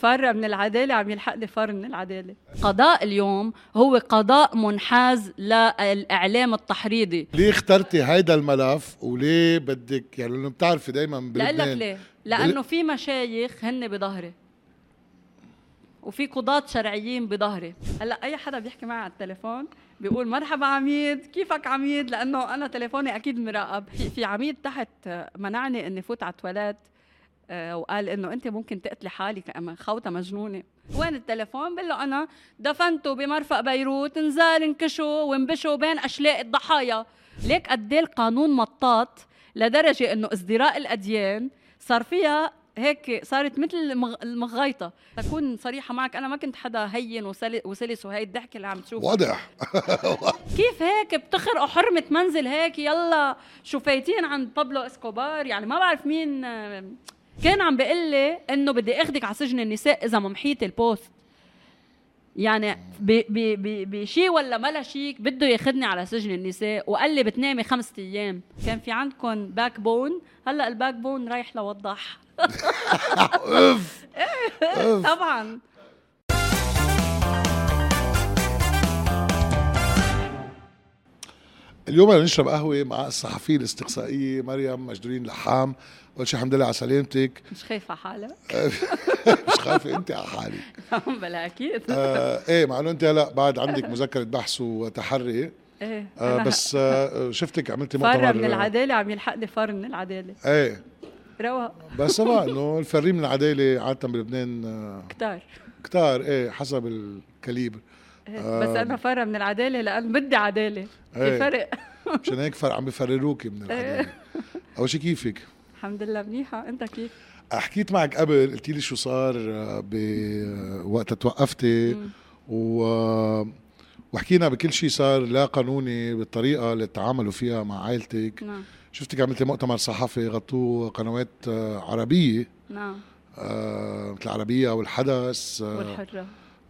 فر من العدالة عم يلحق لي فر من العدالة. قضاء اليوم هو قضاء منحاز للإعلام التحريضي. ليه اخترتي هيدا الملف وليه بدك يعني لأنه بتعرفي دائما بلبنان. لك ليه لأنه في مشايخ هن بظهري. وفي قضاة شرعيين بظهري. هلأ أي حدا بيحكي معي على التليفون بيقول مرحبا عميد كيفك عميد؟ لأنه أنا تليفوني أكيد مراقب. في, عميد تحت منعني إني فوت على التواليت. وقال إنه أنت ممكن تقتلي حالك خوته مجنونة. وين التليفون؟ بقول له أنا دفنته بمرفق بيروت نزال انكشوا وانبشوا بين أشلاء الضحايا. ليك قد إيه القانون مطاط لدرجة إنه ازدراء الأديان صار فيها هيك صارت مثل المغايطه تكون صريحة معك أنا ما كنت حدا هين وسلس وهي الضحكه اللي عم تشوفها واضح. كيف هيك بتخرقوا حرمة منزل هيك؟ يلا شفيتين عند بابلو إسكوبار. يعني ما بعرف مين كان عم بيقول لي إنه بدي اخذك على سجن النساء إذا ما محيتي البوست. يعني بشيء ولا ملا شيك بده ياخذني على سجن النساء. وقال لي بتنامي خمسة أيام. كان في عندكم backbone هلأ ال backbone رايح لوضح. طبعا. اليوم بدنا نشرب قهوة مع الصحفية الاستقصائية مريم مجدورين لحام. اول شيء الحمد لله على سلامتك. مش خايفة على حالك. مش خايفة انت على حالك بلا أكيد. آه إيه مع إنه أنت هلا بعد عندك مذكرة بحث وتحري. إيه آه بس آه شفتك عملتي مؤتمر فر من العدالة عم يلحق لي فر من العدالة. إيه. روق بس طبعا إنه الفرين من العدالة عادة بلبنان آه كتار. كتار إيه حسب الكاليبر. آه بس أنا فرة من العدالة لأن بدي عدالة. في إيه. فرق. مشان هيك فرق عم بفرروكي من العدالة. إيه. أول شيء كيفك؟ الحمد لله منيحة. أنت كيف؟ حكيت معك قبل قلت لي شو صار بوقت توقفتي و وحكينا بكل شيء صار لا قانوني بالطريقة اللي تعاملوا فيها مع عائلتك. نعم. شفتك عملتي مؤتمر صحفي غطوه قنوات عربية. نعم. آه مثل العربية والحدث آه والحرة.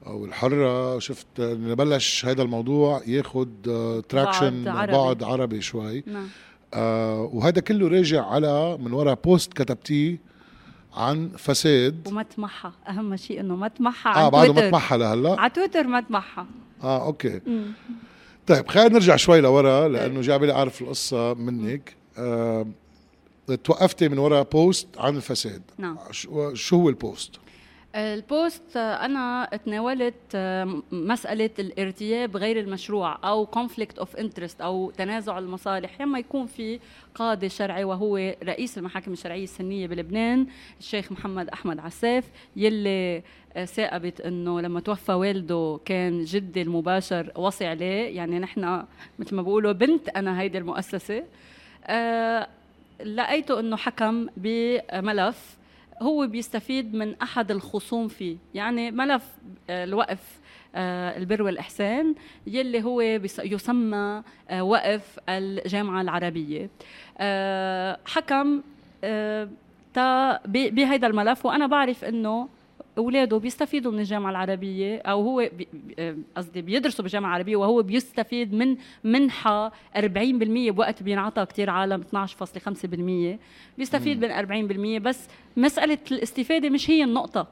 والحرة شفت بلش هذا الموضوع ياخذ traction بعد عربي, بعد عربي شوي. نعم. آه وهذا كله راجع على من وراء post كتبتيه عن فساد. وما تمحى أهم شيء إنه ما تمحى آه بعده ما تمحى لهلأ. على تويتر ما تمحى آه أوكي. مم. طيب خلينا نرجع شوي لورا لأنه جاب لي أعرف القصة منك. آه توقفتي من وراء post عن الفساد. نعم. شو هو البوست؟ البوست أنا تناولت مسألة الارتياب غير المشروع أو conflict of interest أو تنازع المصالح. لما يكون في قاضي شرعي وهو رئيس المحاكم الشرعية السنية بلبنان الشيخ محمد أحمد عساف يلي ثاقبت إنه لما توفى والده كان جدي المباشر وصي عليه. يعني نحن مثل ما بقولوا بنت أنا هيدي المؤسسة. أه لقيته إنه حكم بملف هو بيستفيد من أحد الخصوم فيه. يعني ملف آه، الوقف آه، البر والإحسان يلي هو يسمى آه، وقف الجامعة العربية. حكم بهذا الملف. وأنا بعرف أنه أولاده بيستفيدوا من الجامعة العربية أو هو قصدي بيدرسوا بالجامعة العربية وهو بيستفيد من منحة 40% بوقت بينعطى كثير عالم 12.5% بيستفيد من 40% بس مسألة الاستفادة مش هي النقطة.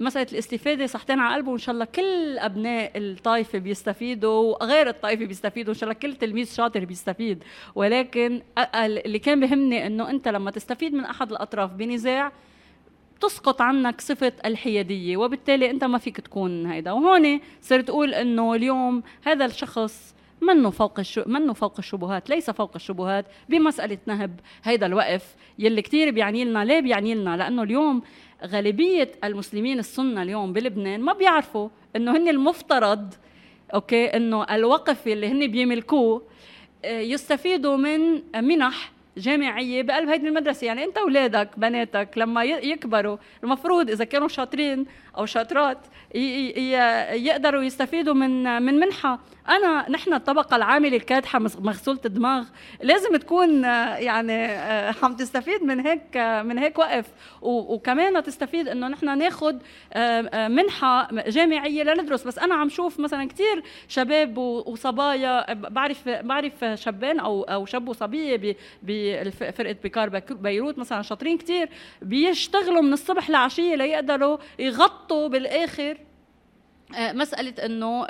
مسألة الاستفادة صحتين على قلبه وإن شاء الله كل أبناء الطائفة بيستفيدوا وغير الطائفة بيستفيدوا إن شاء الله كل تلميذ شاطر بيستفيد. ولكن اللي كان بهمني إنه أنت لما تستفيد من أحد الأطراف بنزاع تسقط عنك صفة الحيادية وبالتالي أنت ما فيك تكون هيدا. وهون صرت أقول أنه اليوم هذا الشخص منه فوق الشو... منه فوق الشبهات ليس فوق الشبهات بمسألة نهب هيدا الوقف يلي كتير بيعني لنا. ليه بيعني لنا؟ لأنه اليوم غالبية المسلمين السنة اليوم بلبنان ما بيعرفوا أنه هن المفترض أوكي أنه الوقف اللي هن بيملكوه آه، يستفيدوا من منح جامعية بقلب هيدي المدرسة. يعني انت اولادك بناتك لما يكبروا المفروض إذا كانوا شاطرين أو شاطرات يقدروا يستفيدوا من من منحة. أنا نحن الطبقة العاملة الكادحة مغسولة الدماغ. لازم تكون يعني آه، عم تستفيد من هيك من هيك وقف. وكمان تستفيد إنه نحن ناخذ آه، آه، منحة جامعية لندرس. بس أنا عم شوف مثلا كثير شباب وصبايا بعرف بعرف شابين أو أو شاب وصبية بفرقه بيكار بيروت مثلا شاطرين كتير بيشتغلوا من الصبح لعشية ليقدروا يغطوا بالآخر آه، مسألة إنه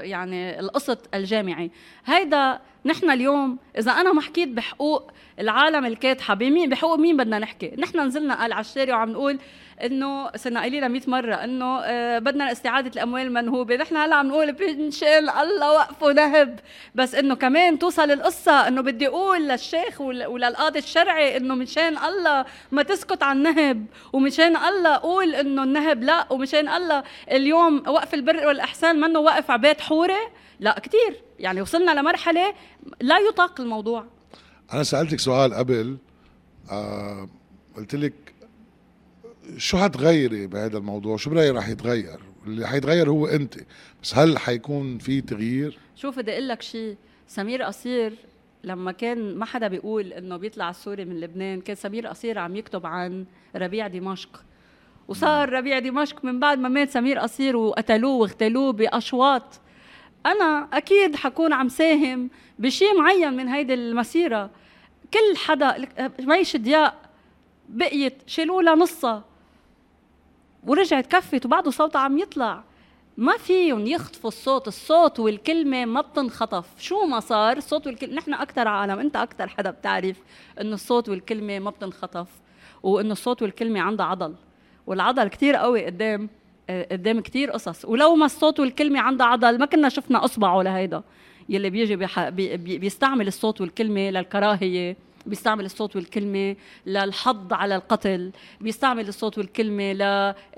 يعني القسط الجامعي. هيدا نحن اليوم إذا أنا ما حكيت بحقوق العالم الكاتحه بمين بحقوق مين بدنا نحكي؟ نحن نزلنا قال على الشارع وعم نقول إنه صرنا قايلين 100 مرة إنه آه بدنا استعادة الأموال المنهوبة. نحن هلا عم نقول بنشان الله وقفوا نهب بس إنه كمان توصل القصة إنه بدي أقول للشيخ وللقاضي الشرعي إنه مشان الله ما تسكت عن النهب ومشان الله قول إنه النهب لا. ومشان الله اليوم وقف البر والإحسان منه وقف عباد حورة. لا كثير يعني وصلنا لمرحلة لا يطاق الموضوع. أنا سألتك سؤال قبل آه قلت لك شو حتغيري بهذا الموضوع؟ شو برايي رح يتغير؟ اللي حيتغير هو أنت. بس هل حيكون في تغيير؟ شوف بدي أقول لك شيء سمير قصير لما كان ما حدا بيقول إنه بيطلع السوري من لبنان كان سمير قصير عم يكتب عن ربيع دمشق. وصار ربيع دمشق من بعد ما مات سمير قصير وقتلوه واغتالوه بأشواط. أنا أكيد حكون عم ساهم بشيء معين من هيدي المسيرة. كل حدا ميش ضياء بقيت شيلوا لها نصها ورجعت كفت وبعده صوتها عم يطلع. ما فيهم يخطفوا الصوت الصوت والكلمة ما بتنخطف. شو ما صار الصوت والكلمة نحن أكثر عالم أنت أكثر حدا بتعرف إنه الصوت والكلمة ما بتنخطف وإنه الصوت والكلمة عندها عضل. والعضل كتير قوي قدام قدام كتير قصص. ولو ما الصوت والكلمة عندها عضل ما كنا شفنا أصبعه لهيدا. يلي بيجي بي بيستعمل الصوت والكلمة للكراهية بيستعمل الصوت والكلمة للحض على القتل بيستعمل الصوت والكلمة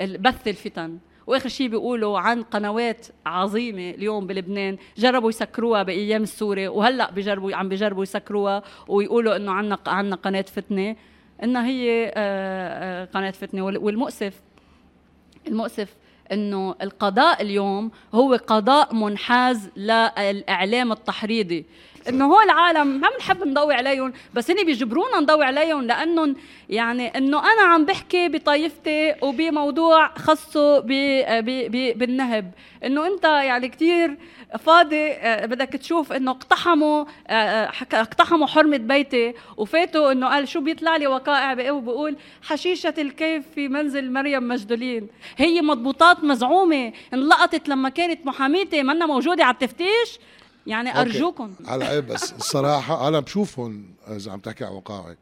لبث الفتن. وآخر شيء بيقولوا عن قنوات عظيمة اليوم بلبنان جربوا يسكروها بأيام السوري وهلأ بجربوا عم بجربوا يسكروها ويقولوا إنه عنا عنا قناة فتنة. إنها هي آه، آه، قناة فتنة. والمؤسف المؤسف إنه القضاء اليوم هو قضاء منحاز للإعلام التحريضي. إنه هو العالم ما بنحب نضوي عليهم بس هن بيجبرونا نضوي عليهم لأنهم يعني إنه أنا عم بحكي بطائفتي وبموضوع خصه بالنهب. إنه أنت يعني كثير فاضي آه، بدك تشوف إنه اقتحموا آه، آه، اقتحموا حرمة بيتي. وفاتوا إنه قال شو بيطلع لي وقائع وبقول حشيشة الكيف في منزل مريم مجدولين. هي مضبوطات مزعومة انلقطت لما كانت محاميتي منا موجودة على التفتيش. يعني أرجوكم. على إيه بس؟ الصراحة أنا بشوفهم إذا عم تحكي عن وقائع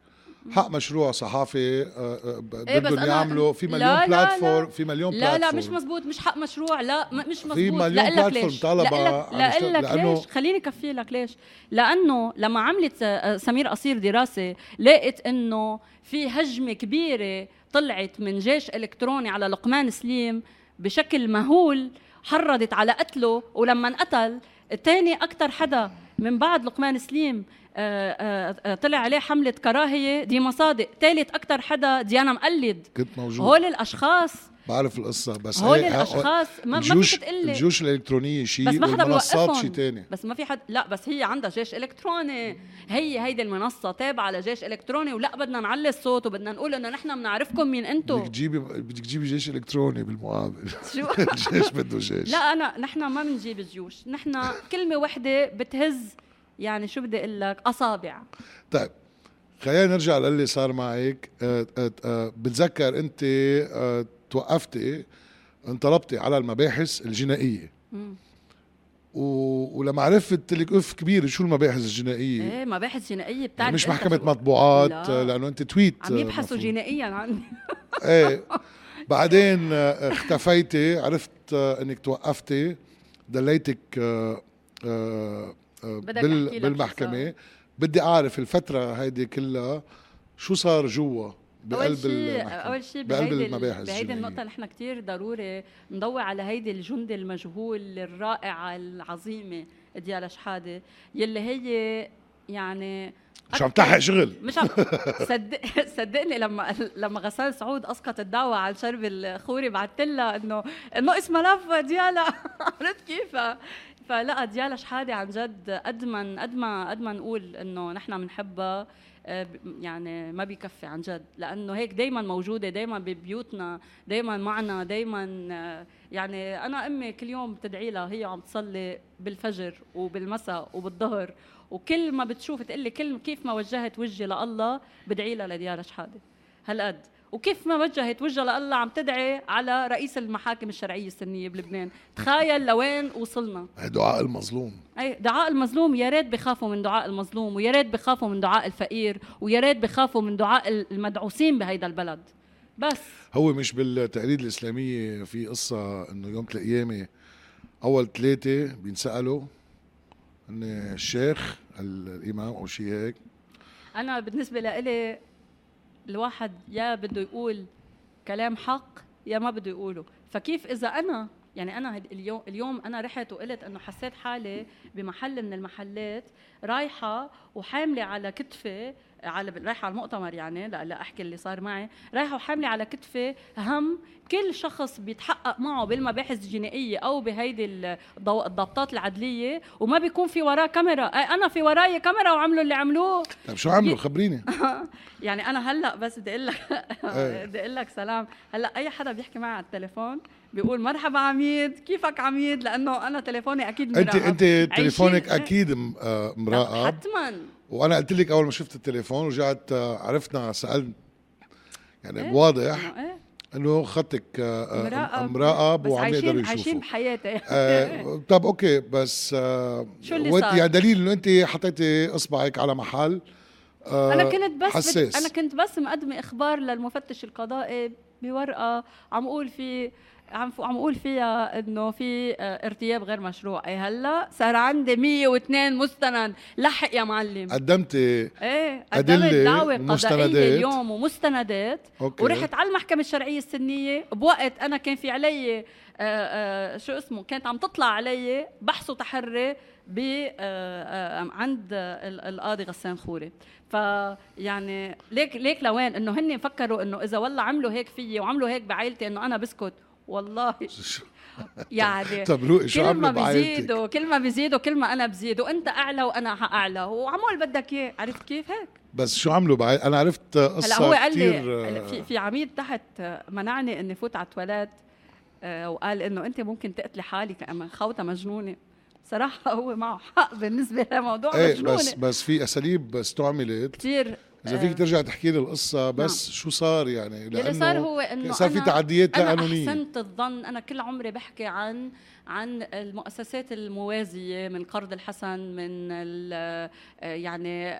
حق مشروع صحافي آه، آه، بدهم إيه يعملوا في مليون بلاتفورم في مليون لا لا مش مزبوط مش حق مشروع لا مش مزبوط في مليون بلاتفورم طلبة لا لك ليش؟ خليني كفي لك ليش. لأنه لما عملت آه، سمير قصير دراسة لقيت إنه في هجمة كبيرة طلعت من جيش إلكتروني على لقمان سليم بشكل مهول حرضت على قتله ولما انقتل الثاني أكثر حدا من بعد لقمان سليم آآ آه، آآ آه، طلع عليه حملة كراهية دي مصادق ثالث أكثر حدا ديانا مقلد. كنت موجود. هول الأشخاص بعرف القصة بس هول الأشخاص ما ما فيك الجيوش الإلكترونية شيء بس ما حدا والمنصات شيء ثاني بس ما في حد لا بس هي عندها جيش إلكتروني. هي هيدي المنصة تابعة لجيش إلكتروني ولا بدنا نعلي الصوت وبدنا نقول إنه نحن بنعرفكم مين أنتم بدك تجيبي بدك تجيبي جيش إلكتروني بالمقابل. شو؟ الجيش بده جيش. لا انا نحن ما بنجيب الجيوش نحن كلمة وحدة بتهز يعني شو بدي أقول لك؟ أصابع. طيب خلينا نرجع للي صار معك. أه أه أه بتذكر أنت أه توقفتي انطلبتي على المباحث الجنائية. و... ولما عرفت لك اف كبير شو المباحث الجنائية؟ إيه مباحث جنائية بتعرف يعني مش محكمة مطبوعات لا. لأنه أنت تويت عم يبحثوا جنائيا عني. إيه. بعدين آه، اختفيتي عرفت آه، إنك توقفتي دليتك آه، بال... بالمحكمة. بدي أعرف الفترة هيدي كلها شو صار جوا. بقلب أول شيء أول شيء بهيدي المباحث بهيدي النقطة نحن كثير ضروري نضوي على هيدي الجندة المجهول الرائعة العظيمة ديالا شحادة يلي هي يعني مش عم تحق شغل. مش عم صدق صدقني لما لما غسان سعود اسقط الدعوه على شرب الخوري بعثت لها انه نقص ملف ديالا. عرفت كيف؟ فلا ديالا شحاده عن جد قد ما قد ما قد ما نقول إنه نحن بنحبها يعني ما بيكفي عن جد. لأنه هيك دائما موجودة دائما ببيوتنا دائما معنا دائما آه، يعني أنا أمي كل يوم بتدعي لها هي عم تصلي بالفجر وبالمساء وبالظهر. وكل ما بتشوف تقول لي كل كيف ما وجهت وجهي لله بدعي لها لديالا شحاده هالقد وكيف ما وجهت وجهها لله عم تدعي على رئيس المحاكم الشرعية السنية بلبنان. تخيل لوين وصلنا. دعاء المظلوم. أي دعاء المظلوم. يا ريت بخافوا من دعاء المظلوم ويا ريت بخافوا من دعاء الفقير ويا ريت بخافوا من دعاء المدعوسين بهيدا البلد. بس. هو مش بالتقاليد الاسلاميه في قصة إنه يوم القيامه أول ثلاثة بينسألوا إن الشيخ الإمام أو شيء هيك. أنا بالنسبة لإلي الواحد يا بده يقول كلام حق يا ما بده يقوله. فكيف إذا أنا يعني أنا اليوم اليوم أنا رحت وقلت إنه حسيت حالي بمحل من المحلات رايحة وحاملة على كتفي على رايحة على المؤتمر يعني لا, لا أحكي اللي صار معي رايحة وحاملة على كتفي هم كل شخص بيتحقق معه بالمباحث الجنائيه أو بهيدي الضبطات العدلية وما بيكون في وراه كاميرا. أنا في وراي كاميرا وعملوا اللي عملوه. طيب شو عملوا؟ خبريني. يعني أنا هلأ بس بدي أقول لك إيه. بدي أقول لك سلام. هلأ أي حدا بيحكي معي على التليفون بيقول مرحبا عميد كيفك عميد؟ لأنه أنا تليفوني أكيد مراقب. انت أنت تليفونك أكيد آه، مراقب. حتما. وأنا قلت لك أول ما شفت التليفون ورجعت آه، عرفنا سألت يعني إيه؟ واضح إيه؟ إنه خطك آه، مراقب, مراقب وعم يقدروا يشوفوا عايشين بحياتي. آه طب أوكي بس آه شو اللي صار؟ يعني دليل إنه إنت حطيتي إصبعك على محل آه أنا كنت بس حساس. أنا كنت بس مقدمة إخبار للمفتش القضائي بورقة عم أقول في عم عم أقول فيها إنه في آه، ارتياب غير مشروع. اي هلأ صار عندي 102 مستند. لحق يا معلم. قدمت إيه قدمت دعوة قضائية اليوم ومستندات. أوكي. ورحت على المحكمة الشرعية السنية. بوقت أنا كان في علي آآ آه، آآ آه، شو اسمه كانت عم تطلع علي بحث وتحري ب عند القاضي غسان خوري. فيعني ليك ليك لوين؟ إنه هن فكروا إنه إذا والله عملوا هيك فيي وعملوا هيك بعائلتي إنه أنا بسكت. والله. يعني طب روقي شو كل ما بيزيدوا كل ما بيزيدوا كل ما أنا بزيد وانت أعلى وأنا أعلى. وعمول بدك إياه. عرفت كيف هيك؟ بس شو عملوا بعد أنا عرفت قصة هلأ هو قال لي في في عميد تحت منعني إني فوت على التواليت آه، وقال إنه أنت ممكن تقتلي حالك خوتة مجنونة. صراحة هو معه حق بالنسبة لموضوع إيه مجنونة. بس بس في أساليب استعملت. كثير إذا فيك ترجع تحكي لي القصة بس نعم. شو صار يعني؟ لأنه اللي صار هو إنه صار في تعديات لا قانونيه أنا أحسنت الظن أنا كل عمري بحكي عن عن المؤسسات الموازية من قرض الحسن من يعني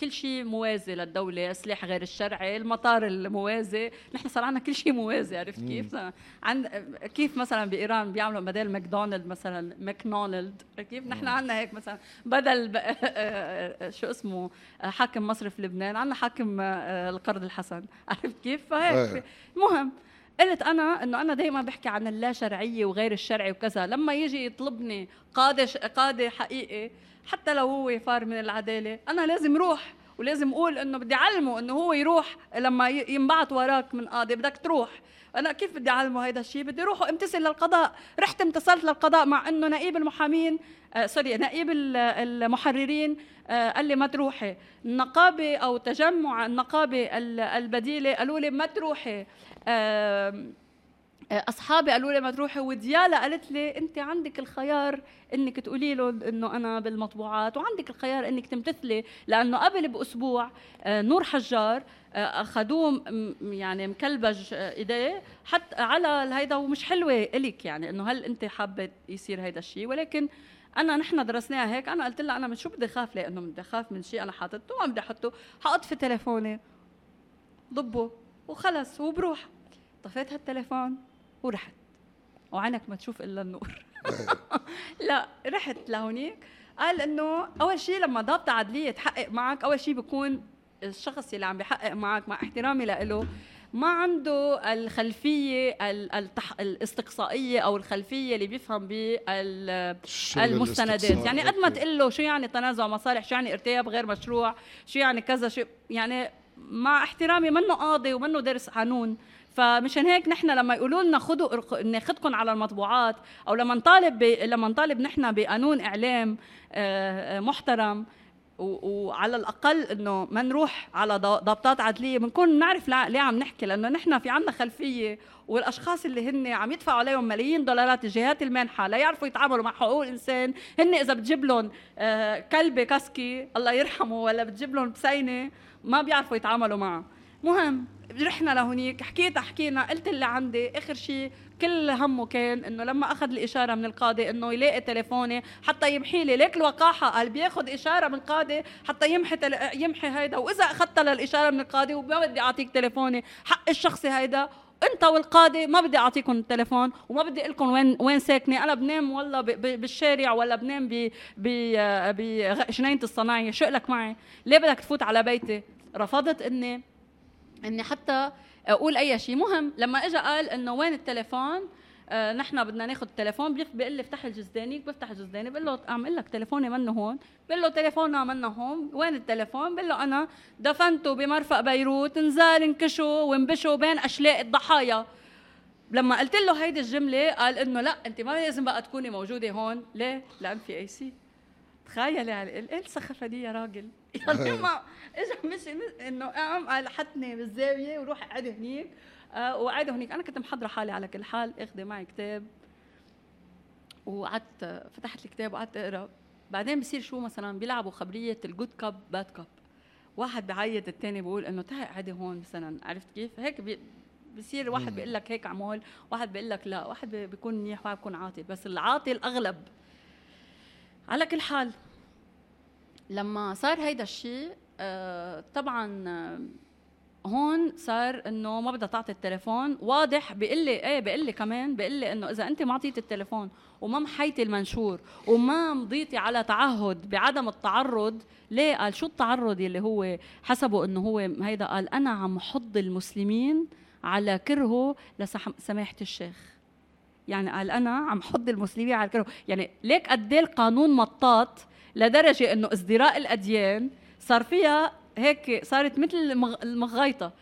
كل شيء موازي للدولة السلاح غير الشرعي المطار الموازي. نحن صار عندنا كل شيء موازي عرفت كيف؟ عند كيف مثلا بإيران بيعملوا بدل ماكدونالد مثلا ماكدونالد كيف؟ نحن عندنا هيك مثلا. بدل شو اسمه حاكم مصرف لبنان عندنا حاكم القرض الحسن عرفت كيف؟ فهيك المهم قلت أنا إنه أنا دائما بحكي عن اللا شرعية وغير الشرعي وكذا. لما يجي يطلبني قاضي قاضي حقيقي حتى لو هو فار من العدالة أنا لازم روح ولازم أقول إنه بدي أعلمه إنه هو يروح لما ينبعث وراك من قاضي بدك تروح. أنا كيف بدي أعلمه هذا الشيء بدي أروح وامتثل للقضاء. رحت امتثلت للقضاء مع إنه نقيب المحامين آه سوري نقيب المحررين آه قال لي ما تروحي. النقابة أو تجمع النقابة البديلة قالوا لي ما تروحي. أصحابي قالوا لي ما تروحي وديالا قالت لي انت عندك الخيار إنك تقولي له إنه أنا بالمطبوعات وعندك الخيار إنك تمتثلي لأنه قبل بأسبوع آه، نور حجار آه، اخذوه يعني مكلبج آه، إيديه حتى على هيدا ومش حلوة إلك يعني إنه هل انت حابة يصير هيدا الشيء؟ ولكن أنا نحن درسناها هيك أنا قلت لها أنا من شو بدي أخاف لأنه بدي أخاف من شيء أنا حاطته ما بدي أحطه حاطفي تليفوني ضبه وخلص وبروح. طفيت هالتليفون ورحت. وعينك ما تشوف إلا النور. لا رحت لهونيك. قال إنه أول شيء لما ضابطة عدلية تحقق معك أول شيء بيكون الشخص اللي عم بيحقق معك مع احترامي له ما عنده الخلفية التح... الإستقصائية أو الخلفية اللي بيفهم بالمستندات يعني قد ما تقول له شو يعني تنازع مصالح شو يعني ارتياب غير مشروع شو يعني كذا شو يعني مع احترامي منه قاضي ومنه دارس قانون. فمشان هيك نحن لما يقولوا لنا خذوا ناخذكم على المطبوعات أو لما نطالب لما نطالب نحن بقانون إعلام آه، محترم وعلى الأقل إنه ما نروح على ضبطات عدلية بنكون نعرف ليه عم نحكي لأنه نحن في عنا خلفية والأشخاص اللي هن عم يدفعوا عليهم ملايين دولارات الجهات المانحة لا يعرفوا يتعاملوا مع حقوق الإنسان. هن إذا بتجيب لهم آه، كلبة كاسكي الله يرحمه ولا بتجيب لهم بسينة ما بيعرفوا يتعاملوا معه. مهم رحنا لهونيك حكيت حكينا قلت اللي عندي. آخر شيء كل همه كان إنه لما أخذ الإشارة من القاضي إنه يلاقي تليفوني حتى يمحي لي. ليك الوقاحة قال بياخذ إشارة من القاضي حتى يمحي تل... يمحي هيدا. وإذا اخذتها للإشارة من القاضي وما بدي أعطيك تليفوني حق الشخصي هيدا. أنت والقاضي ما بدي اعطيكم التليفون وما بدي أقول لكم وين وين ساكنة. أنا بنام والله بالشارع ولا بنام ب بجنينه الصناعيه شو لك معي؟ ليه بدك تفوت على بيتي؟ رفضت إني إني حتى أقول أي شيء مهم لما اجى قال إنه وين التليفون آه نحن بدنا ناخذ التليفون بيقول لي افتح الجزداني بفتح الجزداني؟ بقول له عم أقول لك تليفوني منه هون. بقول له تليفوننا منه هون. وين التليفون؟ بقول له أنا دفنته بمرفأ بيروت نزال انكشوا وانبشوا بين أشلاء الضحايا. لما قلت له هيدي الجملة قال إنه لا أنت ما لازم بقى تكوني موجودة هون. ليه؟ لأن في اي سي تخيلي على إيه السخفه دي يا راجل؟ يعني ما اجى مش إنه قام قال حطني بالزاوية وروح أقعد هنيك. آه وقعد هنيك. أنا كنت محضرة حالي على كل حال. اخذه معي كتاب. وقعدت فتحت الكتاب وقعدت أقرأ. بعدين بصير شو مثلا؟ بيلعبوا خبرية ال good cop bad cop واحد بعيط الثاني بيقول إنه تعي قعدي هون مثلا. عرفت كيف؟ هيك بي بصير واحد بيقول لك هيك عمول واحد بيقول لك لا واحد بيكون منيح واحد بيكون عاطل. بس العاطل الاغلب على كل حال. لما صار هيدا الشيء آه طبعا آه هون صار إنه ما بدها تعطي التليفون. واضح بيقول لي إيه بيقول لي كمان بيقول لي إنه إذا أنت ما أعطيتي التليفون وما محيتي المنشور وما مضيتي على تعهد بعدم التعرض ليه قال شو التعرض اللي هو حسبه إنه هو هيدا؟ قال أنا عم حض المسلمين على كرهه لسماحة الشيخ. يعني قال أنا عم حض المسلمين على كرهه يعني ليك قد إيه القانون مطاط لدرجة إنه ازدراء الأديان صار فيها هيك صارت مثل المغايطه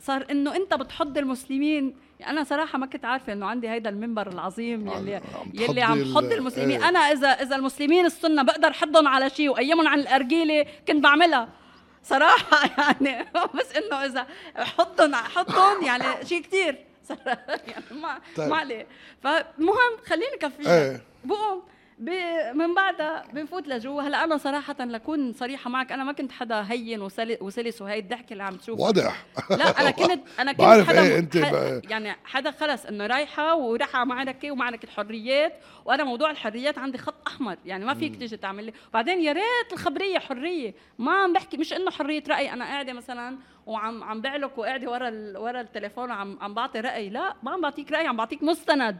صار إنه أنت بتحض المسلمين. يعني أنا صراحة ما كنت عارفة إنه عندي هيدا المنبر العظيم يلي يلي عم حض المسلمين. إيه. أنا اذا إذا المسلمين السنة بقدر حضهم على شيء وايمهم عن الأرجيلة كنت بعملها. صراحة يعني بس إنه إذا حضهم حضهم يعني شيء كثير يعني ما طيب. ما عليه فمهم خليني كفيها إيه. بقوم من بعدها بنفوت لجوا. هلا أنا صراحة لكون صريحة معك أنا ما كنت حدا هين وسلس وهي الضحكه اللي عم تشوفها واضح. لا أنا كنت أنا كنت بعرف حدا إيه أنت يعني حدا خلص إنه رايحة ورايحه معركة ومعركة الحريات وأنا موضوع الحريات عندي خط أحمر يعني ما فيك تيجي تعمل لي. وبعدين يا ريت الخبرية حرية. ما عم بحكي مش إنه حرية رأي. أنا قاعدة مثلا وعم عم بعلك وقاعدة ورا ورا التليفون وعم عم بعطي رأي. لا ما عم بعطيك رأي عم بعطيك مستند.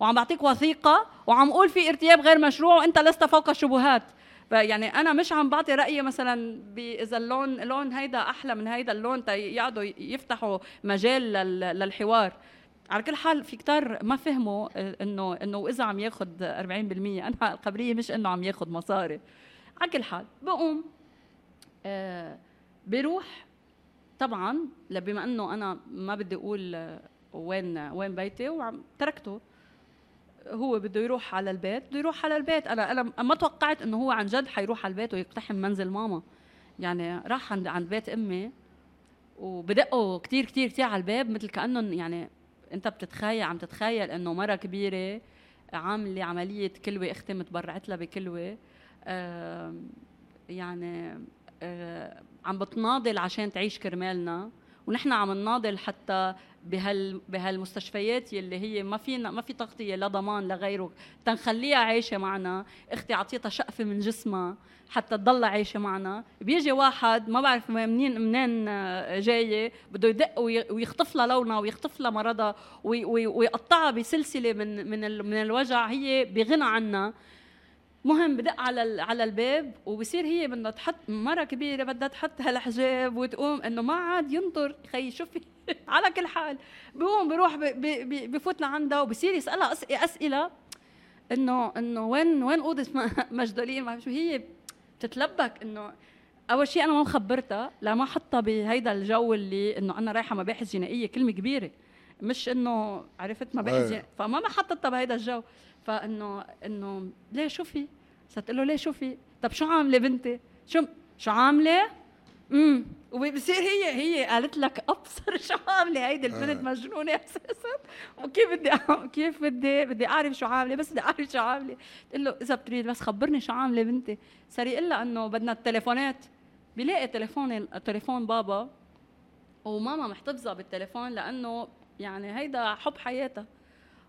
وعم بعطيك وثيقة وعم أقول في ارتياب غير مشروع وانت لست فوق الشبهات. فيعني أنا مش عم بعطي رأيي مثلا إذا اللون لون هيدا أحلى من هيدا اللون يقعدوا يفتحوا مجال للحوار. على كل حال في كتار ما فهموا إنه إنه إذا عم ياخذ 40% أنا القبريه مش إنه عم ياخذ مصاري. على كل حال بقوم آه بروح طبعا بما إنه أنا ما بدي أقول وين وين بيتي وعم تركته. هو بده يروح على البيت بده يروح على البيت. أنا أنا ما توقعت إنه هو عن جد حيروح على البيت ويقتحم منزل ماما. يعني راح عند عند بيت أمي وبدقوا كثير كثير كثير على الباب مثل كانهم يعني أنت بتتخيل عم تتخيل إنه مرة كبيرة عاملة عملية كلوة أختي متبرعت لها بكلوة. يعني آه عم بتناضل عشان تعيش كرمالنا. ونحن عم نناضل حتى بهال بهالمستشفيات يلي هي ما فينا ما في تغطية لا ضمان لغيره تنخليها عايشة معنا. أختي عطيتها شقفه من جسمها حتى تضل عايشة معنا. بيجي واحد ما بعرف منين منين جاية بده يدق ويخطف لها لونها ويخطف لها مرضها ويقطعها بسلسلة من من من الوجع. هي بغنى عنها. مهم بدق على على الباب وبصير هي بدها تحط مرة كبيرة بدها تحط هالحجاب وتقوم إنه ما عاد ينطر خي شوفي على كل حال. بقوم بروح بفوت لعندها وبصير يسألها أسئلة إنه إنه وين وين أوضة مجدولين ما شو هي. بتتلبك إنه أول شيء أنا ما مخبرتها لما حطها بهيدا الجو اللي إنه أنا رايحة مباحث جنائية كلمة كبيرة. مش إنه عرفت مباحث فما ما حطتها بهيدا الجو. فإنه إنه ليه شو صرت له ليه شو في؟ طب شو عاملة بنتي؟ شو شو عاملة؟ امم وبصير هي هي قالت لك أبصر شو عاملة هيدي البنت آه. مجنونة أساسا وكيف بدي كيف بدي بدي أعرف شو عاملة بس بدي أعرف شو عاملة قلت له إذا بتريد بس خبرني شو عاملة بنتي صار يقول لها إنه بدنا التليفونات بيلاقي تليفون تليفون بابا وماما محتفظة بالتليفون لأنه يعني هيدا حب حياتها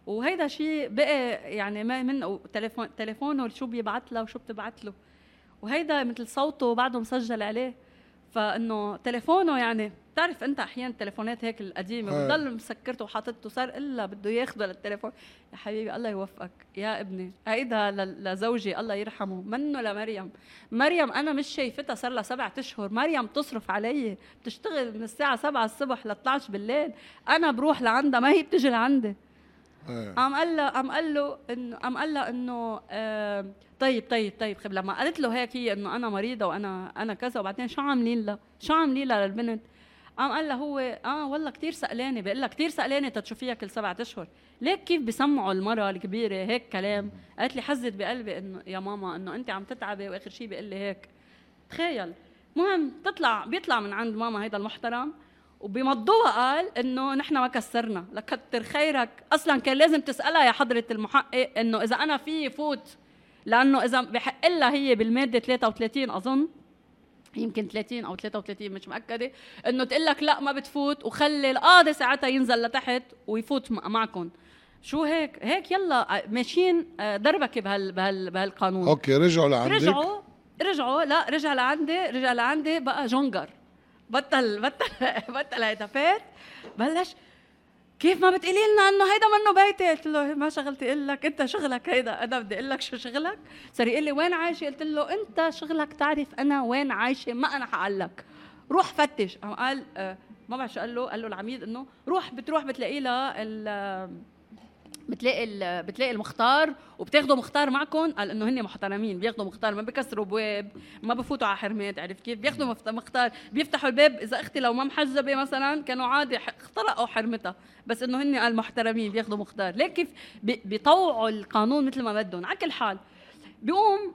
وهيدا شيء بقى يعني ما من تليفون تليفونه شو بيبعت لها وشو بتبعت له. وهيدا مثل صوته بعده مسجل عليه. فإنه تليفونه يعني بتعرف أنت أحيانا التليفونات هيك القديمة. بتضل مسكرته وحاطته صار إلا بده ياخده للتليفون. يا حبيبي الله يوفقك. يا ابني. هيدا لزوجي الله يرحمه. منه لمريم. مريم أنا مش شايفتها صار لها سبعة أشهر. مريم تصرف علي. بتشتغل من الساعة 7 الصبح ل 12 بالليل. أنا بروح لعندها ما هي بتجي لعندي. قام قال لها قام قال له انه قام قال لها إنه آه طيب طيب طيب خب لما قالت له هيك هي إنه أنا مريضة وأنا أنا كذا وبعدين شو عاملين لها؟ شو عاملين لها للبنت؟ قام قال لها هو آه والله كثير سألانة بقول لها كثير سألانة تتشوفيها كل سبعة أشهر، ليك كيف بيسمعوا المرأة الكبيرة هيك كلام؟ قالت لي حزت بقلبي إنه يا ماما إنه أنت عم تتعبي وآخر شيء بيقول لي هيك تخيل مهم تطلع بيطلع من عند ماما هيدا المحترم وبمضوها قال إنه نحن ما كسرنا. لكتر خيرك. أصلا كان لازم تسألها يا حضرة المحقق إنه إذا أنا في فوت. لأنه إذا بحق لها هي بالمادة 33 أظن. يمكن 30 أو 33 مش مأكدة. إنه تقول لك لا ما بتفوت. وخلي القاضي ساعتها ينزل لتحت ويفوت معكم شو هيك؟ هيك يلا ماشيين آه، دربكة بهال بهال بهالقانون. أوكي رجعوا لعندك. رجعوا رجعوا. لا رجع لعندي رجع لعندي بقى جونجر. بطل بطل بطل هيدا. بلش. كيف ما بتقولي لنا إنه هيدا منه بيتي؟ قلت له ما شغلتي إقول لك. أنت شغلك هيدا. أنا بدي إقول لك شو شغلك. صار يقول لي وين عايشة؟ قلت له أنت شغلك تعرف أنا وين عايشة؟ ما أنا حقول لك روح فتش. قال آه ما بعرف شو قال له. قال له العميد إنه روح بتروح بتلاقي لها بتلاقي بتلاقي المختار وبتاخدوا مختار معكم. قال إنه هن محترمين بياخدوا مختار ما بكسروا بواب ما بفوتوا على حرمات عرفت كيف؟ بياخدوا مفت- مختار بيفتحوا الباب. إذا أختي لو ما محجبة مثلا كانوا عادي اخترقوا حرمتها. بس إنه هن قال محترمين بياخدوا مختار. ليك كيف بي- بيطوعوا القانون مثل ما بدهم. على كل حال بيقوم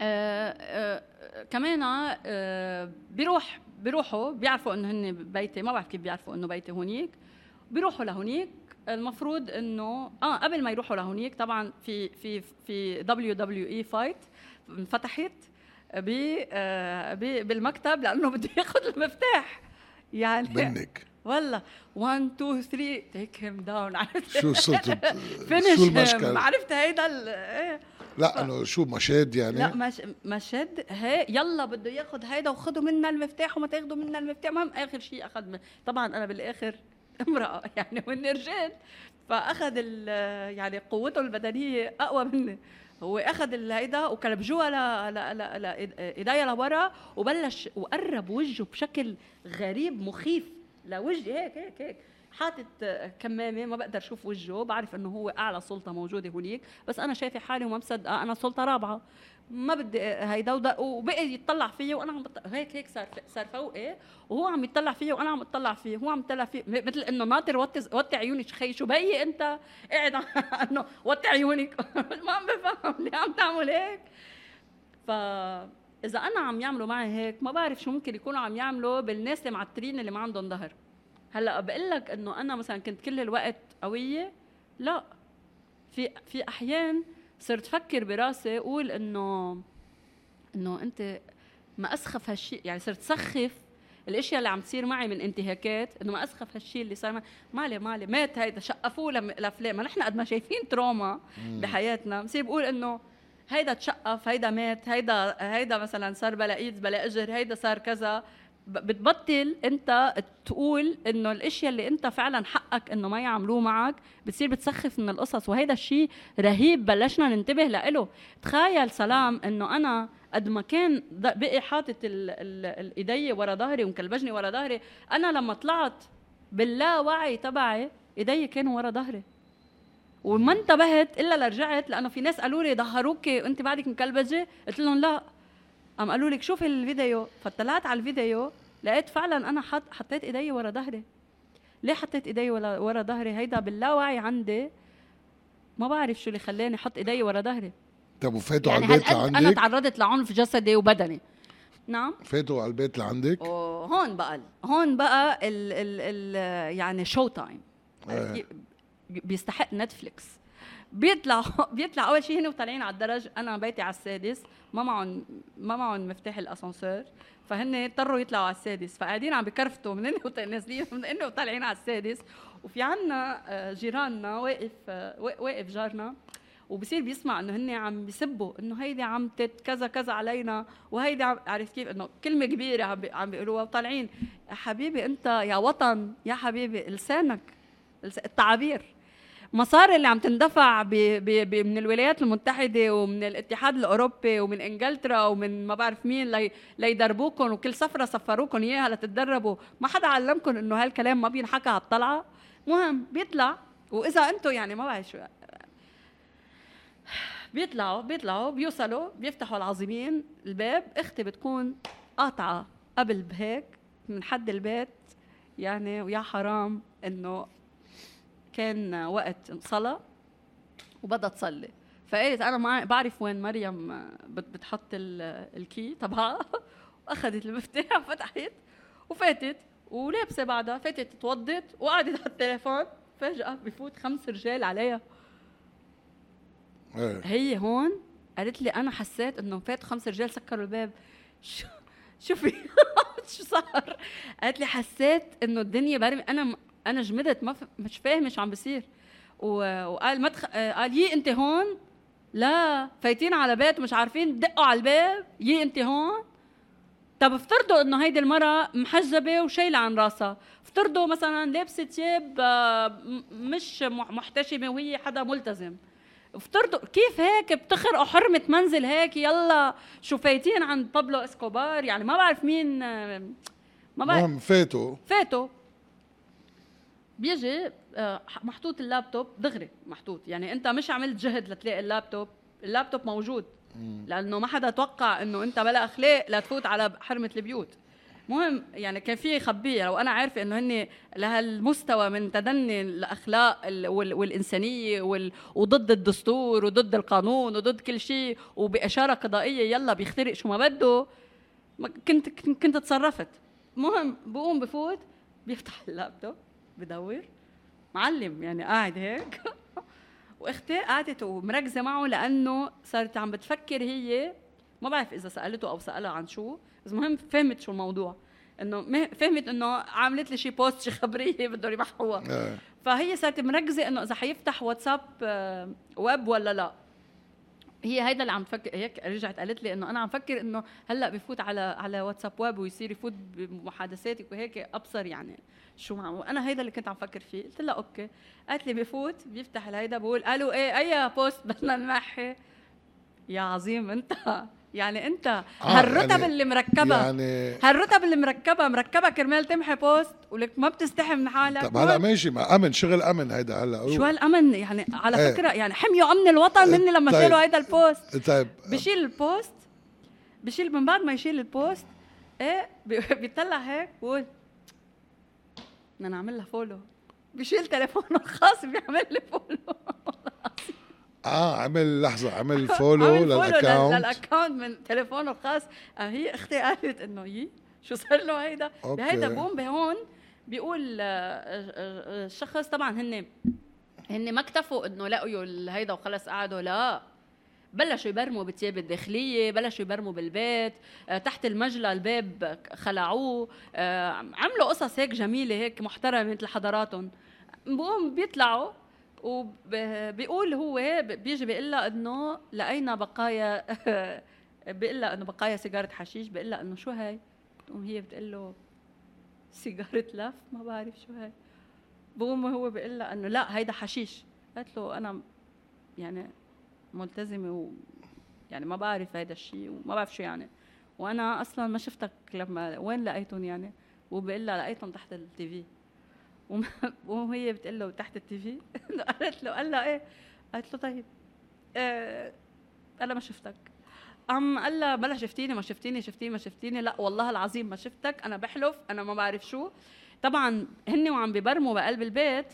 آه آه كمان آه بيروح بيروحوا بيعرفوا إنه هن بيتي ما بعرف كيف بيعرفوا إنه بيتي هونيك. بيروحوا لهونيك. المفروض إنه آه قبل ما يروحوا لهونيك طبعا في في في دبليو دبليو اي فايت انفتحت بالمكتب لأنه بده ياخذ المفتاح. يعني منك. والله. 1 2 3 take him down عرفت؟ شو صرت شو المشكل عرفت؟ هيدا إيه. لا إنه شو مشاد يعني؟ لا مش مشد هي يلا بده ياخذ هيدا وخذوا منا المفتاح وما تاخذوا منا المفتاح. المهم آخر شيء أخذ من طبعا أنا بالآخر امرأة يعني واني رجال فأخذ يعني قوته البدنية أقوى مني. هو أخذ ال- هيدا وكلبجوها ل ل ل ل إيديا لورا وبلش وقرب وجهه بشكل غريب مخيف. لوجهي هيك هيك هيك. حاطط كمامة ما بقدر أشوف وجهه بعرف إنه هو أعلى سلطة موجودة هنيك بس أنا شايفة حالي وما مصدقه أنا سلطة رابعة. ما بدي هيدا ودا- وبقي يتطلع فيي وأنا عم. هيك هيك صار صار فوقي وهو عم يتطلع فيي وأنا عم اطلع فيه هو عم يطلع فيه. مثل إنه ناطر وطي وطي عيونك خي شو بيي أنت؟ قاعد إنه وطي عيونك ما عم بفهم ليه عم تعمل هيك. فاذا أنا عم يعملوا معي هيك ما بعرف شو ممكن يكونوا عم يعملوا بالناس اللي معترين اللي ما عندهم ظهر. هلأ بقول لك إنه أنا مثلا كنت كل الوقت قوية؟ لا. في في أحيان صرت فكر براسي أقول إنه إنه أنت ما أسخف هالشيء يعني صرت سخف الأشياء اللي عم تصير معي من انتهاكات إنه ما أسخف هالشيء اللي صار معي. مالي مالي مات هيدا شقفوه لفلان ما نحن قد ما شايفين تروما بحياتنا. بصير بقول إنه هيدا تشقف هيدا مات هيدا هيدا مثلا صار بلا إيد بلا إجر هيدا صار كذا. بتبطل انت تقول انه الاشياء اللي انت فعلا حقك انه ما يعملوه معك بتصير بتسخف من القصص. وهيدا الشيء رهيب بلشنا ننتبه له تخيل سلام انه أنا قد ما كان بقي حاطط الإيدي ورا ظهري ومكلبجني ورا ظهري. أنا لما طلعت باللاوعي تبعي إيدي كانوا ورا ظهري. وما انتبهت إلا لرجعت لأنه في ناس قالوا لي ظهروكي وأنت بعدك مكلبجة. قلت لهم لا قام قالوا لك شوفي الفيديو. فطلعت على الفيديو لقيت فعلا أنا حط حطيت إيدي ورا ظهري. ليه حطيت إيدي ورا ورا ظهري؟ هيدا باللاوعي عندي. ما بعرف شو اللي خلاني أحط إيدي ورا ظهري. طب وفاتوا يعني على البيت هالقد أنا لعندك؟ تعرضت لعنف جسدي وبدني؟ نعم. فاتوا على البيت لعندك؟ وهون بقى هون بقى ال ال ال يعني showtime إيه. بيستحق نتفليكس بيطلع بيطلع أول شيء هن وطالعين على الدرج أنا بيتي على السادس ما معهم ما معهم مفتاح الأسانسير فهن اضطروا يطلعوا على السادس فقاعدين عم بكرفتوا من نازلين من انه وطالعين على السادس وفي عنا آه، جيراننا واقف آه، وا- واقف جارنا وبصير بيسمع إنه هن عم بيسبوا إنه هيدي عم تت كذا كذا علينا وهيدي عم عرفت كيف؟ إنه كلمة كبيرة عم بي- عم بيقولوها وطالعين حبيبي أنت يا وطن يا حبيبي لسانك لس- التعابير. مصاري اللي عم تندفع ب ب ب من الولايات المتحدة ومن الاتحاد الأوروبي ومن إنجلترا ومن ما بعرف مين لي ليدربوكم وكل سفرة سفروكم إياها لتتدربوا. ما حدا علمكم إنه هالكلام ما بينحكى على الطلعة. مهم بيطلع. وإذا أنتم يعني ما بعرف شو بيطلعوا بيطلعوا بيوصلوا بيفتحوا العظيمين الباب. أختي بتكون قاطعة قبل بهيك من حد البيت. يعني ويا حرام إنه كان وقت صلاة وبدها تصلي. فقالت أنا ما بعرف وين مريم بت- بتحط ال- الكي تبعها واخذت المفتاح فتحت وفاتت. ولابسة بعدها فاتت توضت وقعدت على التليفون. فجأة بفوت خمس رجال عليها إيه. هي هون قالت لي أنا حسيت إنه فات خمس رجال سكروا الباب. شو شو في؟ شو صار؟ قالت لي حسيت إنه الدنيا برمي. أنا أنا جمدت ما ف... مش فاهمه شو عم بيصير و... وقال ما تخ... قال يي أنت هون؟ لا. فايتين على بيت ومش عارفين دقوا على الباب يي أنت هون؟ طب افترضوا إنه هيدي المرأة محجبة وشايلة عن راسها. افترضوا مثلا لابسة ثياب آه، مش مح- محتشمة وهي حدا ملتزم. افترضوا كيف هيك بتخرقوا حرمة منزل هيك؟ يلا شو فايتين عند بابلو إسكوبار؟ يعني ما بعرف مين آه، ما بعرف. فاتوا. فاتوا. بيجي آه، محطوط اللابتوب دغري محطوط. يعني انت مش عملت جهد لتلاقي اللابتوب. اللابتوب موجود. لأنه ما حدا توقع إنه انت بلا أخلاق لتفوت على حرمة البيوت. مهم يعني كان في خبيه لو أنا عارفة إنه هن لهالمستوى من تدني الأخلاق ال- وال- والإنسانية وال- وضد الدستور وضد القانون وضد كل شيء وبإشارة قضائية يلا بيخترق شو ما بده كنت كنت تصرفت مهم بقوم بفوت بيفتح اللابتوب. بدور. معلم يعني قاعد هيك. وأختي قعدت ومركزة معه لأنه صارت عم بتفكر هي ما بعرف إذا سألته أو سألها عن شو بس المهم فهمت شو الموضوع. إنه فهمت إنه عملت لي شي post شي خبرية بدهم يمحوها إيه فهي صارت مركزة إنه إذا حيفتح واتساب آه، ويب ولا لا. هي هيدا اللي عم تفكر هيك رجعت قالت لي إنه أنا عم فكر إنه هلأ بفوت على على واتساب ويب ويصير يفوت بمحادثاتك وهيك أبصر يعني شو معه وأنا هيدا اللي كنت عم فكر فيه. قلت لها okay. قالت لي بفوت بيفتح الهيدا بقول ألو إيه اي post بدنا نمحي. يا عظيم أنت. يعني انت آه، هالرتب يعني- اللي مركبه يعني هالرتب اللي مركبه مركبه كرمال تمحي post ولك ما بتستحي من حالك. طب هلا ماشي ما أمن شغل امن هيدا هلا؟ شو هالأمن؟ يعني على إيه. فكرة يعني حميوا أمن الوطن هن لما طيب. شالوا هيدا ال post. طيب. بشيل ال post بشيل من بعد ما يشيل البوست إيه بي- بيطلع هيك بقول بدنا نعمل لها follow. بشيل تليفونه الخاص بيعمل لي follow. آه عمل لحظة عمل follow لل account لل account من تليفونه الخاص. آه، هي أختي قالت إنه يي شو صار له هيدا؟ okay. بهيدا بقوم بهون بيقول آه، آه، الشخص طبعا هن هن ما اكتفوا إنه لقيوا ال- هيدا وخلص قعدوا لا. بلشوا يبرموا بالثياب الداخلية بلشوا يبرموا بالبيت تحت المجلى الباب خلعوه. عملوا قصص هيك جميلة هيك محترمة مثل حضراتهم. بقوم بيطلعوا وبيقول هو بيجي بيقول لها إنه لقينا بقايا بيقول لها إنه بقايا سيجارة حشيش بيقول لها إنه شو هاي؟ بتقوم هي بتقول له سيجارة لف ما بعرف شو هاي. بقوم هو بيقول لها إنه لا هيدا حشيش. قالت له أنا يعني ملتزمة و يعني ما بعرف هيدا الشيء وما بعرف شو يعني. وأنا أصلا ما شفتك لما وين لقيتهم يعني؟ وبقول لها لقيتهم تحت التي في. وهي بتقول له تحت التي في. قالت له قال لها إيه؟ قالت له طيب آه أنا ما شفتك. عم قال لها بلا شفتيني ما شفتيني شفتيني ما شفتيني. لا والله العظيم ما شفتك. أنا بحلف أنا ما بعرف شو. طبعا هن وعم ببرموا بقلب البيت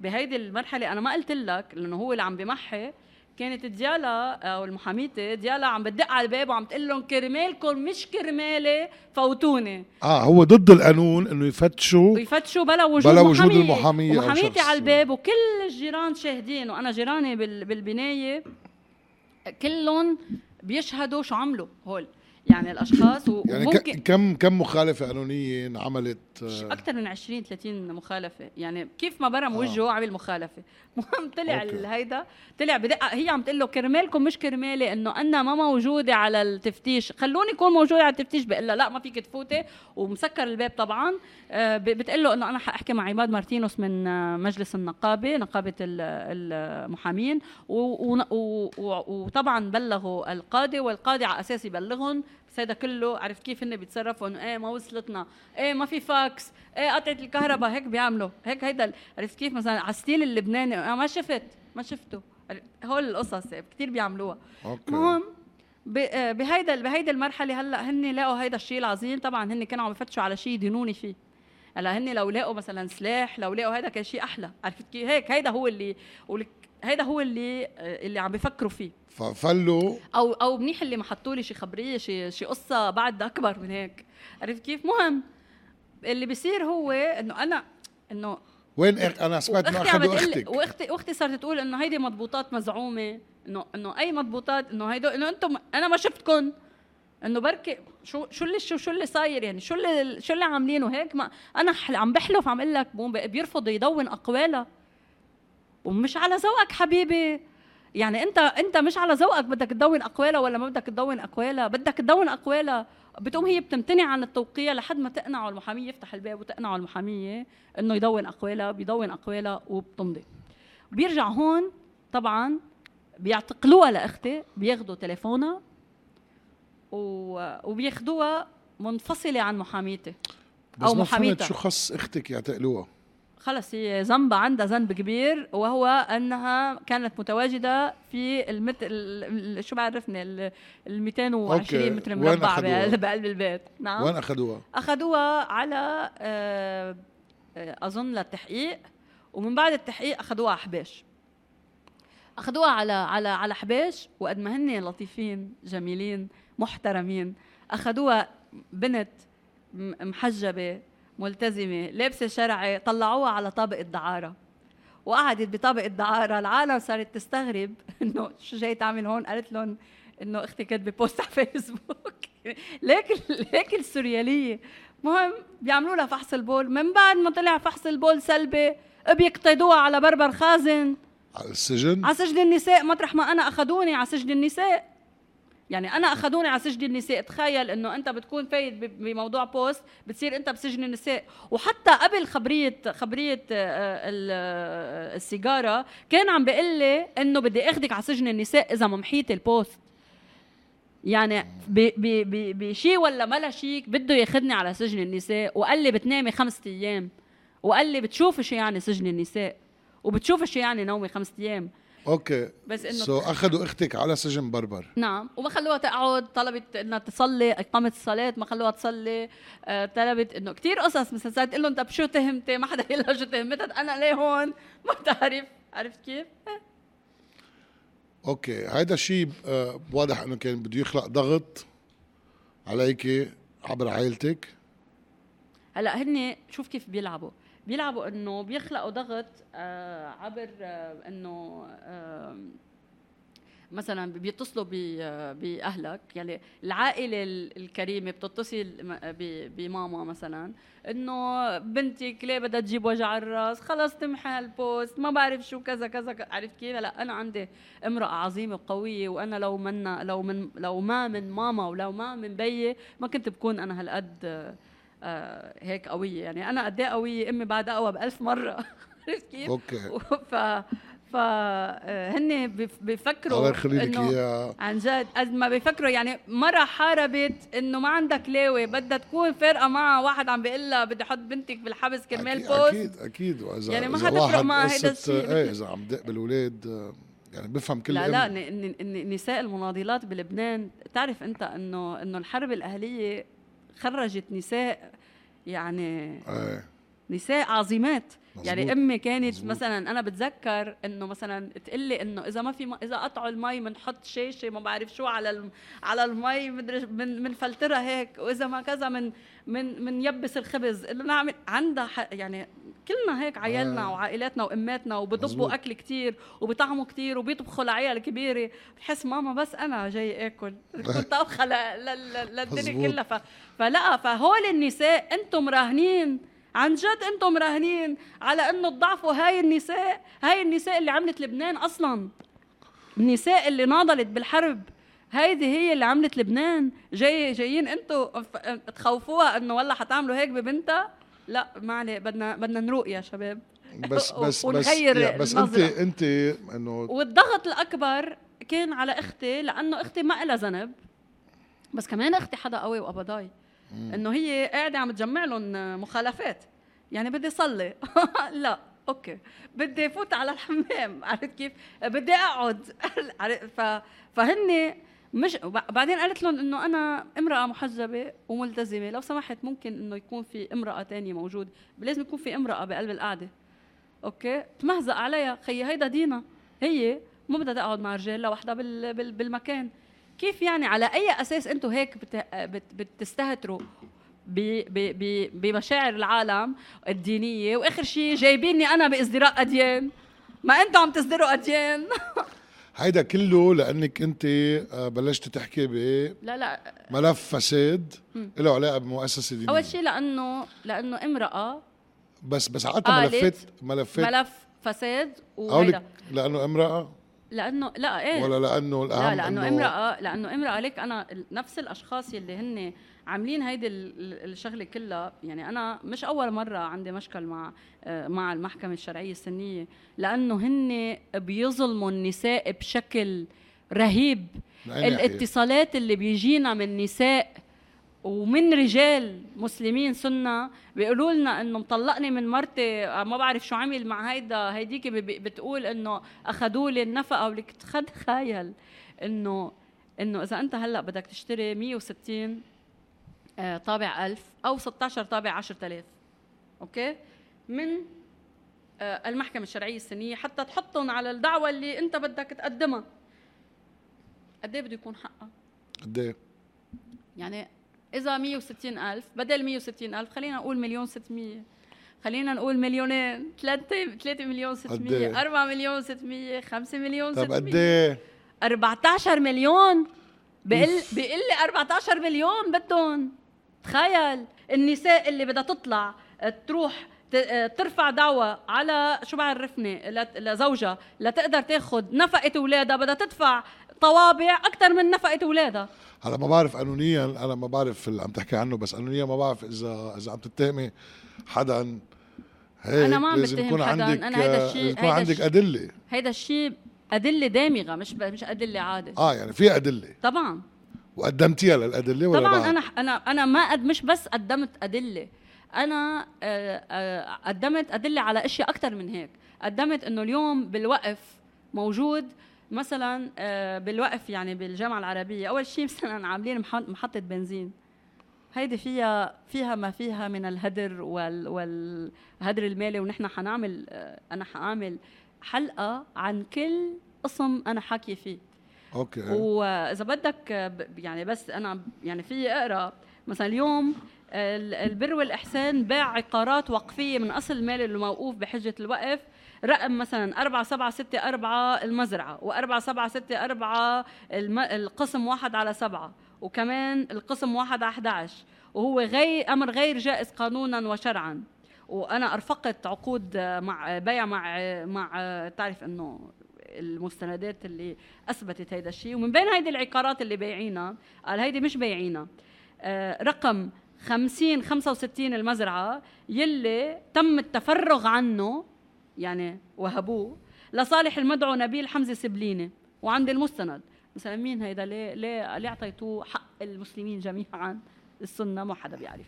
بهيدي المرحلة. أنا ما قلت لك لأنه هو اللي عم بمحي. كانت ديالا أو المحاميتي ديالا عم بتدق على الباب وعم تقول لهم كرمالكم مش كرمالي فوتوني آه هو ضد القانون إنه يفتشوا ويفتشوا بلا وجود بلا وجود محامية. ومحاميتي شخص. على الباب وكل الجيران شاهدين وأنا جيراني بال- بالبناية كلهم بيشهدوا شو عملوا هول يعني الأشخاص يعني وممكن ك- كم كم مخالفة قانونيه انعملت آه، أكثر من 20 30 مخالفة. يعني كيف ما برم آه. وجهه عمل مخالفة. المهم طلع هيدا طلع بدقة هي عم تقول له كرمالكم مش كرمالي إنه أنا ما موجودة على التفتيش. خلوني اكون موجودة على التفتيش. بقول لها لا ما فيك تفوتي. ومسكر الباب طبعا. آه، بتقول له إنه أنا حأحكي مع عماد مارتينوس من آه، مجلس النقابة نقابة ال- المحامين. وطبعا بلغوا القاضي والقاضي على أساس يبلغهم هيدا كله عرفت كيف هن بيتصرفوا إنه إيه ما وصلتنا إيه ما في فاكس إيه قطعت الكهرباء هيك بيعملوا هيك هيدا عرفت كيف؟ مثلا على ال style اللبناني أنا ما شفت ما شفته هول القصص كثير بيعملوها. okay. المهم آه، بهيدا بهيدا المرحلة هلأ هن لقوا هيدا الشيء العظيم. طبعا هن كانوا عم يفتشوا على شيء يدينوني فيه. هلأ هن لو لقوا مثلا سلاح لو لقوا هيدا كان شيء أحلى. عرفت كيف؟ هيك هيدا هو اللي هيدا هو اللي آه، اللي عم بيفكروا فيه. ففلوا. أو أو منيح اللي ما حطوا لي شي خبرية شي شي قصة بعد أكبر من هيك. عرفت كيف؟ مهم. اللي بيصير هو إنه أنا إنه وين أخ... أنا سمعت إنه أخذوا أختك. وأختي واختي صارت تقول إنه هيدي مضبوطات مزعومة. إنه إنه أي مضبوطات إنه هيدو إنه أنتم أنا ما شفتكم إنه بركي شو شو اللي شو شو اللي صاير يعني؟ شو اللي شو اللي عاملينه هيك؟ ما أنا عم بحلف عم أقول لك بيرفض يدون أقوالها. ومش على ذوقك حبيبي. يعني انت انت مش على ذوقك بدك تدون اقوالها ولا ما بدك تدون اقوالها بدك تدون اقوالها بتقوم هي بتمتنع عن التوقيع لحد ما تقنعه المحاميه يفتح الباب وتقنعه المحاميه إنه يدون اقوالها بيدون اقوالها وبتمضي. بيرجع هون طبعا بيعتقلوها لأختي بياخذوا تليفونها و... وبياخذوها منفصلة عن محاميتي فهمت محاميتها. شو خص أختك يعتقلوها؟ خلص هي ذنبها عندها ذنب كبير وهو أنها كانت متواجدة في المت... ال... شو بعرفني ال ال 220 أوكي. متر مربع؟ بقلب البيت نعم وين أخذوها أخذوها على آه، أظن للتحقيق ومن بعد التحقيق أخذوها على حباش أخذوها على على على حباش وقد ما هن لطيفين جميلين محترمين أخذوها بنت محجبة ملتزمة لابسة شرعي طلعوها على طابق الدعارة. وقعدت بطابق الدعارة العالم صارت تستغرب إنه شو جاي تعمل هون؟ قالت لهم إنه أختي كاتبه بوست على فيسبوك. ليك ليك السوريالية. مهم بيعملوا لها فحص البول. من بعد ما طلع فحص البول سلبي بياخدوها على بربر خازن. على السجن؟ على سجن النساء مطرح ما أنا اخذوني على سجن النساء. يعني أنا أخذوني على سجن النساء تخيل إنه أنت بتكون فايت بموضوع post بتصير أنت بسجن النساء. وحتى قبل خبريه خبرية آه، ال- آه، السيجارة كان عم بيقول لي إنه بدي اخذك على سجن النساء إذا ما محيت ال post يعني بشيء ولا ملا شيك بده ياخذني على سجن النساء. وقال لي بتنامي خمسة أيام. وقال لي بتشوفي شو يعني سجن النساء. وبتشوفي شو يعني نومي خمسة أيام. okay. بس إنه so اخذوا إختك على سجن بربر. نعم. وما خلوها تقعد طلبت إنها تصلي إقامة الصلاة ما خلوها تصلي. آه طلبت إنه كثير قصص مثلا صارت تقول لهم طب شو تهمتي؟ ما حدا يقول شو تهمتها أنا ليه هون؟ ما بتعرف. عرفت كيف؟ okay. هيدا الشيء آه، واضح إنه كان بده يخلق ضغط عليك عبر عائلتك. هلأ هن شوف كيف بيلعبوا. بيلعبوا إنه بيخلقوا ضغط آه عبر آه إنه آه مثلا بيتصلوا آه، بأهلك. يعني العائلة ال- الكريمة بتتصل بماما مثلا إنه بنتك ليه بدها تجيب وجع الرأس خلص تمحى ال post ما بعرف شو كذا كذا عرفت كيف؟ هلا أنا عندي امرأة عظيمة وقويه وأنا لو منا لو من لو ما من ماما ولو ما من بيي ما كنت بكون أنا هالقد هيك قوية. يعني أنا قد إيه قوية؟ أمي بعد أقوى بألف مرة. عرفت كيف؟ okay. ف ف آه، بيفكروا الله يخلي لك إياها. عن جد قد ما بيفكروا يعني مرة حاربت إنه ما عندها كلاوي بدها تكون فارقة معها. واحد عم بيقول لها بدي أحط بنتك بالحبس كرمال أكيد- بوست أكيد أكيد. واذا يعني ما حتفرق معها هيدا الشيء. إيه إذا عم دق بالاولاد آه، يعني بفهم كل لا لا نساء المناضلات بلبنان تعرف أنت انه إنه الحرب الأهلية خرجت نساء يعني إيه نساء عظيمات مزبوط. يعني أمي كانت مزبوط. مثلا أنا بتذكر إنه مثلا تقول لي إنه إذا ما في م... إذا قطعوا المي بنحط شاشة ما بعرف شو على الم... على المي مدري من بنفلترها هيك وإذا ما كذا من من من يبس الخبز إنه نعمل عندها ح... يعني كلنا هيك عيالنا آه. وعائلاتنا وأماتنا. وبضبوا أكل كتير وبيطعموا كتير وبيطبخوا لعيال كبيرة بحس ماما بس أنا جاي آكل كنت طبخه ل... ل... ل... للدنيا. كلها ف... فلا فهول النساء أنتم راهنين عن جد أنتم راهنين على انه تضعفوا هاي النساء هاي النساء اللي عملت لبنان أصلا. النساء اللي ناضلت بالحرب هيدي هي اللي عملت لبنان. جاي جايين أنتم تخوفوها انه والله حتعملوا هيك ببنتها؟ لا ما عليه بدنا بدنا نروق يا شباب. بس بس بس ونغير يا بس انت. انت انه والضغط الأكبر كان على أختي لأنه أختي ما لها ذنب. بس كمان أختي حدا قوي وقبضاي إنه هي قاعدة عم تجمع لهم مخالفات. يعني بدي صلي. لا okay. بدي فوت على الحمام. عرفت كيف؟ بدي أقعد؟ ف... فهن مش بعدين قالت لهم إنه أنا امرأة محجبة وملتزمة. لو سمحت ممكن إنه يكون في امرأة تانية موجود. لازم يكون في امرأة بقلب القعدة. أوكي؟ تمهزق عليها. خيي هيدا دينا. هي مو بدها تقعد مع رجال لوحدها بال... بال... بالمكان. كيف يعني على أي أساس أنتم هيك بت... بت... بتستهتروا ب... ب... ب... بمشاعر العالم الدينية؟ وآخر شيء جايبيني أنا بازدراء أديان. ما أنتم عم تصدروا أديان. هيدا كله لأنك أنت آه، بلشت تحكي لا لا. بملف فساد. له علاقة بمؤسسة دينية. أول شيء لأنه لأنه امرأة بس بس قالت ملفات ملفات ملف فساد وهيدا. لأنه امرأة؟ لأنه لا إيه؟ ولا لأنه الأهم لا لأنه امرأة لأنه امرأة ليك أنا نفس الأشخاص يلي هن عاملين هيدي ال- ال- الشغلة كلها. يعني أنا مش أول مرة عندي مشكل مع آه، مع المحكمة الشرعية السنية لأنه هن بيظلموا النساء بشكل رهيب. ناحية؟ الاتصالات اللي بيجينا من نساء ومن رجال مسلمين سنة بيقولوا لنا إنه مطلقني من مرتي ما بعرف شو عمل مع هيدا هيديك بتقول إنه اخذوا لي النفقه ولك تخيل إنه إنه إذا أنت هلأ بدك تشتري 160 آه، طابع 1000 أو 16 طابع 10000 أوكي من آه، المحكمة الشرعية السنية حتى تحطهم على الدعوة اللي أنت بدك تقدمها قد إيه بده يكون حقها؟ قد إيه؟ يعني إذا 160 ألف بدل 160 ألف خلينا نقول مليون 600 خلينا نقول مليونين 3 3 مليون قد 600 إيه؟ 4 مليون 600 5 مليون 600 طب قد إيه؟ 14 مليون. بقل بيقول لي 14 مليون بدهم. تخيل النساء اللي بدها تطلع آه، تروح آه، ترفع دعوة على شو بعرفني؟ لزوجها لتقدر تاخذ نفقة أولادها بدها تدفع طوابع أكثر من نفقة أولادها. هلا ما بعرف قانونيا أنا ما بعرف اللي عم تحكي عنه بس قانونيا ما بعرف اذا إذا عم تتهمي حدا. هيك أنا ما عم لازم يكون حداً، عندك أنا هيدا الشيء- يكون عندك الشيء- أدلة. هيدا الشيء أدلة دامغة مش ب- مش أدلة عادة. آه يعني في أدلة. طبعا. وقدمتيها للأدلة ولا طبعا بعد؟ أنا أنا أنا ما قد مش بس قدمت أدلة. أنا آه، آه، قدمت أدلة على أشياء أكثر من هيك. قدمت إنه اليوم بالوقف موجود مثلا آه، بالوقف يعني بالجامعة العربية أول شيء مثلا عاملين مح- محطة بنزين. هيدي فيها فيها ما فيها من الهدر وال والهدر المالي ونحن حنعمل آه، أنا حأعمل حلقة عن كل قسم أنا حاكيه فيه. أوكي. وإذا بدك ب- يعني بس أنا يعني في أقرأ. مثلا اليوم ال- البر والإحسان باع عقارات وقفية من أصل المال الموقوف بحجة الوقف. رقم مثلا 4764 المزرعة و4764 الم... القسم واحد على سبعة وكمان القسم واحد على 11 وهو غير أمر غير جائز قانونا وشرعا. وأنا أرفقت عقود مع بيع مع مع تعرف إنه المستندات اللي أثبتت هيدا الشيء. ومن بين هيدي العقارات اللي بايعينها قال هيدي مش بايعينها. آه، رقم 50 65 المزرعة يلي تم التفرغ عنه يعني وهبوه لصالح المدعو نبيل حمزة سبليني. وعند المستند مثلا مين هيدا؟ ليه ليه ليه أعطيتوه حق المسلمين جميعا؟ السنة ما حدا بيعرف.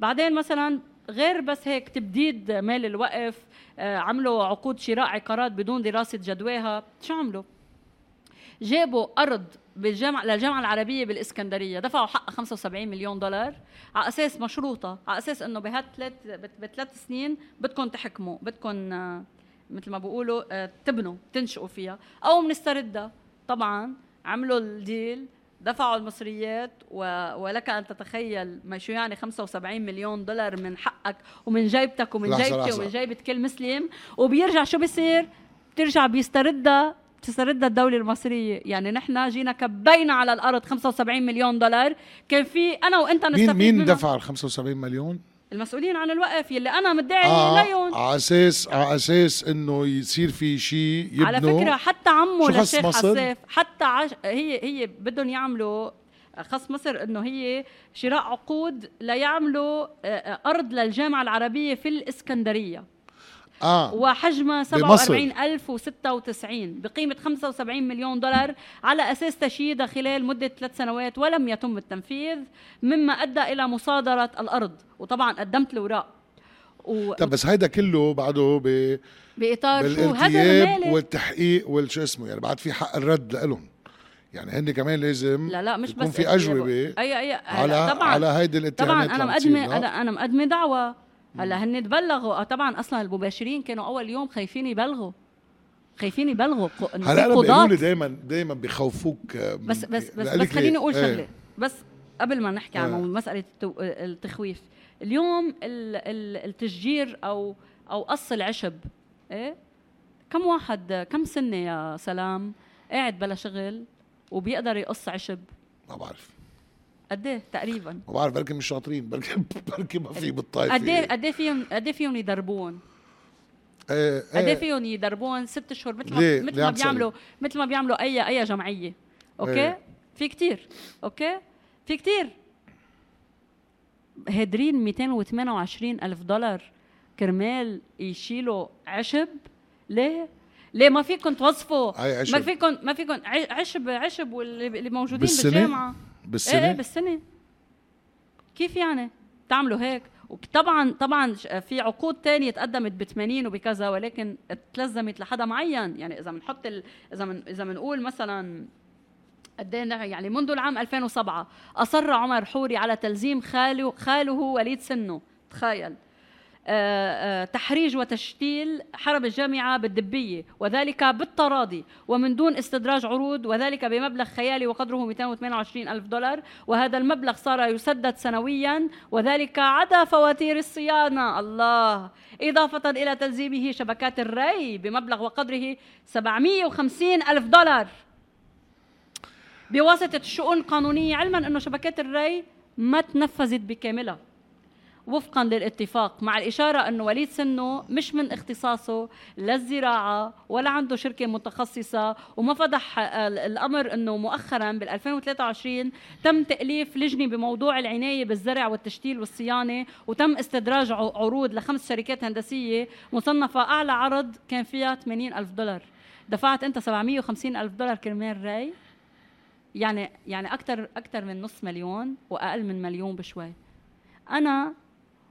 بعدين مثلا غير بس هيك تبديد مال الوقف آه، عملوا عقود شراء عقارات بدون دراسة جدواها. شو عملوا؟ جابوا أرض بالجامعة للجامعة العربية بالإسكندرية دفعوا حق 75 مليون دولار على أساس مشروطة على أساس إنه بهالثلاث بثلاث سنين بدكم تحكموا بدكم آه، مثل ما بيقولوا آه، تبنوا تنشئوا فيها. أو بنستردها طبعا عملوا الديل دفعوا المصريات و... ولك أن تتخيل ما شو يعني 75 مليون دولار من حقك ومن جيبتك ومن جيبتي ومن جيبة كل مسلم. وبيرجع شو بيصير؟ بترجع بيستردها تستردها الدولة المصرية. يعني نحن جينا كبينا على الأرض 75 مليون دولار. كان في أنا وأنت نستفيد مين مين دفع ال 75 مليون؟ المسؤولين عن الوقف يلي أنا مدعي آه ليون على أساس على أساس إنه يصير في شيء يبنوا على فكرة حتى عمه للشيخ حساف حتى عش... هي هي بدهم يعملوا خص مصر إنه هي شراء عقود ليعملوا آه، آه، أرض للجامعة العربية في الإسكندرية. آه. وحجمها 47096 بقيمة 75 مليون دولار على أساس تشييدها خلال مدة ثلاث سنوات ولم يتم التنفيذ مما أدى إلى مصادرة الأرض. وطبعا قدمت الأوراق. و... طب بس هيدا كله بعده ب باطار شو؟ هذا والتحقيق والشو اسمه يعني بعد في حق الرد لهم يعني هن كمان لازم لا لا مش بس في أجوبة أي أي على طبعا. على هيدي الاتهامات طبعا أنا مقدمه أنا مقدمة دعوة. هلا هن تبلغوا. آه، طبعا أصلا المباشرين كانوا أول يوم خايفين يبلغوا. خايفين يبلغوا. هلا أنا بيقولوا لي دايما دايما بخوفوك آه، بس بس بس, بس خليني أقول إيه. شغلة. بس قبل ما نحكي عن إيه. مسألة التخويف اليوم التشجير أو أو قص العشب إيه؟ كم واحد كم سنة يا سلام قاعد بلا شغل وبيقدر يقص عشب؟ ما بعرف. قد إيه تقريبا؟ ما بعرف بركي مش شاطرين بركي بركي ما في بالطائفه قد إيه قد إيه فيهم قد إيه فيهم يدربون؟ إيه قد إيه فيهم يدربون ست اشهر مثل ما مثل ما بيعملوا مثل ما بيعملوا أي أي جمعية. okay؟ إيه. في كتير. okay؟ في كتير. هادرين 228 ألف دولار. كرمال يشيلوا عشب. ليه؟ ليه ما فيكم توظفوا ما فيكم ما فيكم عشب عشب واللي موجودين بالسنة؟ بالجامعة. بالسنة؟ إيه, بالسنة. كيف يعني؟ تعملوا هيك؟ وطبعا طبعا في عقود تانية تقدمت ب 80 وبكذا ولكن تلزمت لحدا معين. يعني إذا بنحط ال... إذا من... إذا بنقول مثلا قد إيه يعني منذ العام 2007 أصر عمر حوري على تلزيم خاله خاله وليد سنه. تخيل. تحريج وتشتيل حرب الجامعة بالدبية وذلك بالتراضي ومن دون استدراج عروض وذلك بمبلغ خيالي وقدره 228 ألف دولار وهذا المبلغ صار يسدد سنويا وذلك عدا فواتير الصيانة. الله! إضافة إلى تلزيمه شبكات الري بمبلغ وقدره 750 ألف دولار. بواسطة الشؤون القانونية علما أنه شبكات الري ما تنفذت بكاملها. وفقا للاتفاق مع الإشارة أنه وليد سنه مش من اختصاصه لا الزراعة ولا عنده شركة متخصصة وما فضح الأمر أنه مؤخرا بال 2023 تم تأليف لجنة بموضوع العناية بالزرع والتشتيل والصيانة وتم استدراج عروض لخمس شركات هندسية مصنفة أعلى عرض كان فيها 80 ألف دولار. دفعت أنت 750 ألف دولار كرمال رأي؟ يعني يعني أكثر أكثر من نص مليون وأقل من مليون بشوي. أنا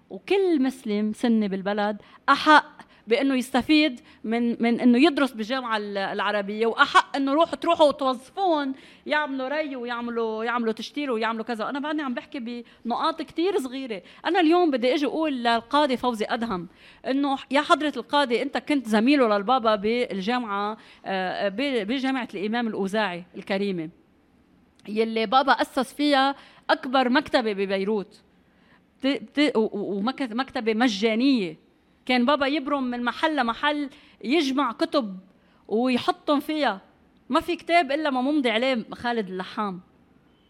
وكل مسلم سني بالبلد أحق بأنه يستفيد من من إنه يدرس بالجامعة العربية وأحق إنه روحوا تروحوا وتوظفون يعملوا ري ويعملوا يعملوا تشتيل ويعملوا كذا. أنا بعدني عم بحكي بنقاط كثير صغيرة. أنا اليوم بدي إجي أقول للقاضي فوزي أدهم إنه يا حضرة القاضي أنت كنت زميله للبابا بالجامعة آه، بجامعة الإمام الأوزاعي الكريمة. يلي بابا أسس فيها أكبر مكتبة ببيروت. ومكتبه مجانية. كان بابا يبرم من محل لمحل يجمع كتب ويحطهم فيها. ما في كتاب إلا ما ممضي عليه خالد اللحام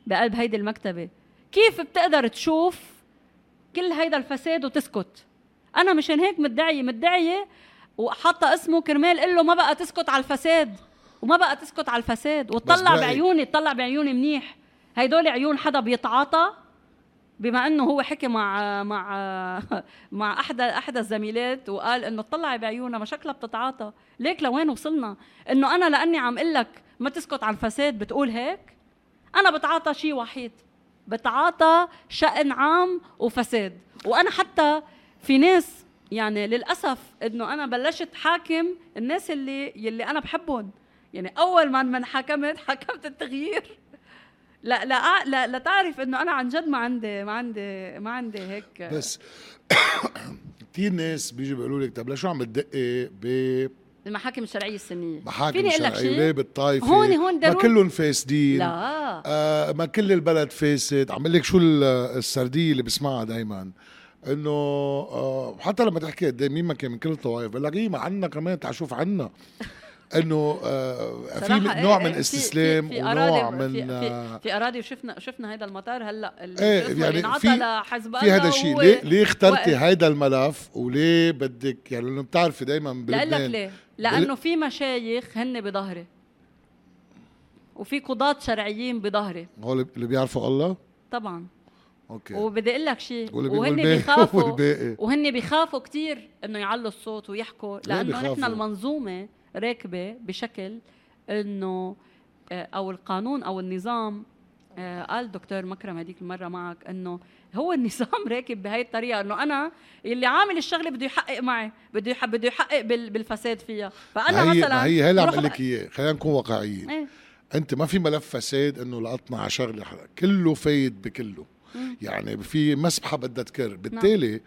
بقلب هيدي المكتبة. كيف بتقدر تشوف كل هيدا الفساد وتسكت؟ أنا مشان هيك مدعية مدعية وحاطة اسمه كرمال قال له ما بقى تسكت على الفساد. وما بقى تسكت على الفساد. وتطلع بعيوني تطلع بعيوني منيح. هيدول عيون حدا بيتعاطى؟ بما إنه هو حكي مع مع مع أحدى أحدى الزميلات وقال إنه اطلعي بعيونها ما شكلها بتتعاطى. ليك لوين وصلنا؟ إنه أنا لأني عم أقول لك ما تسكت عن الفساد بتقول هيك؟ أنا بتعاطى شيء وحيد. بتعاطى شأن عام وفساد. وأنا حتى في ناس يعني للأسف إنه أنا بلشت حاكم الناس اللي يلي أنا بحبهم. يعني أول ما من حكمت حكمت التغيير. لا لا لا, لا تعرف إنه أنا عن جد ما عندي ما عندي ما عندي هيك. بس كثير ناس بيجوا بيقولوا لك طب لشو عم تدقي ب المحاكم الشرعية السنية؟ محاكم شرعية وليه بالطائفة. هون هون ما كلهم فاسدين. لا. آه ما كل البلد فاسد. عم لك شو السردية اللي بسمعها دائما إنه آه حتى لما تحكي قد مين ما كان من كل الطوائف بقول لك إيه ما عنا كمان تعال شوف عنا. إنه آه في نوع إيه من استسلام في ونوع من في, في, في أراضي وشفنا شفنا هذا المطار هلأ إيه يعني في لحزب في هذا الشيء. ليه ليه اخترتي هذا الملف؟ وليه بدك؟ يعني لأنه بتعرفي دائما بلبنان لك ليه لأنه في مشايخ هن بظهري. وفي قضاة شرعيين بظهري. هول اللي بيعرفوا الله؟ طبعا. أوكي. وبدي أقول لك شيء وهن بيخافوا وهن بيخافوا كثير إنه يعلوا الصوت ويحكوا لأنه نحن المنظومة راكبة بشكل إنه آه، أو القانون أو النظام آه، قال دكتور مكرم هذيك المرة معك إنه هو النظام راكب بهي الطريقة إنه أنا اللي عامل الشغلة بده يحقق معي بده يحقق بده يحقق بالفساد فيها فأنا هي مثلا هي هي اللي عم لك اياه خلينا نكون واقعيين إيه؟ أنت ما في ملف فساد إنه لقطنا على شغلة كله فايد بكله يعني في مسبحة بدها تكر نعم. بالتالي نعم.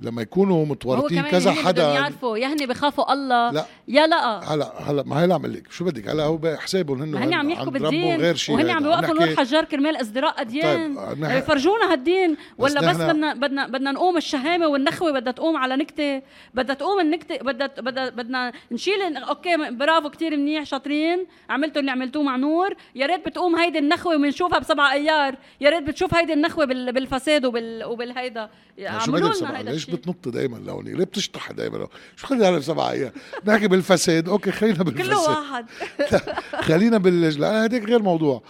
لما يكونوا متورطين كذا حدا يعرفوا يا هني بخافوا الله لا يا لا. هلا هلا ما هي عم لك. شو بدك؟ هلا هو بحسابهم هن هن عم يحكوا بالدين. غير شيء وهن عم بيوقفوا نور حجار كرمال ازدراء أديان. طيب نح... يفرجونا هالدين. ولا بس, بس بدنا بدنا بدنا نقوم الشهامة والنخوة بدها تقوم على نكتة. بدها تقوم النكتة بدها بدها بدنا نشيل أوكي برافو كتير منيح شاطرين. عملتوا اللي عملتوه مع نور. يا ريت بتقوم هيدي النخوة وبنشوفها بسبع أيار. يا ريت بتشوف هيدي النخوة بالفساد وبال وبالهيدا. عملوا لنا هيدا ليش بتنط دائما لوني ليه بتشطح دائما شو خلينا على سبع أيام نحكي بالفساد. أوكي خلينا بالفساد. كله واحد خلينا بال لا هذيك غير موضوع.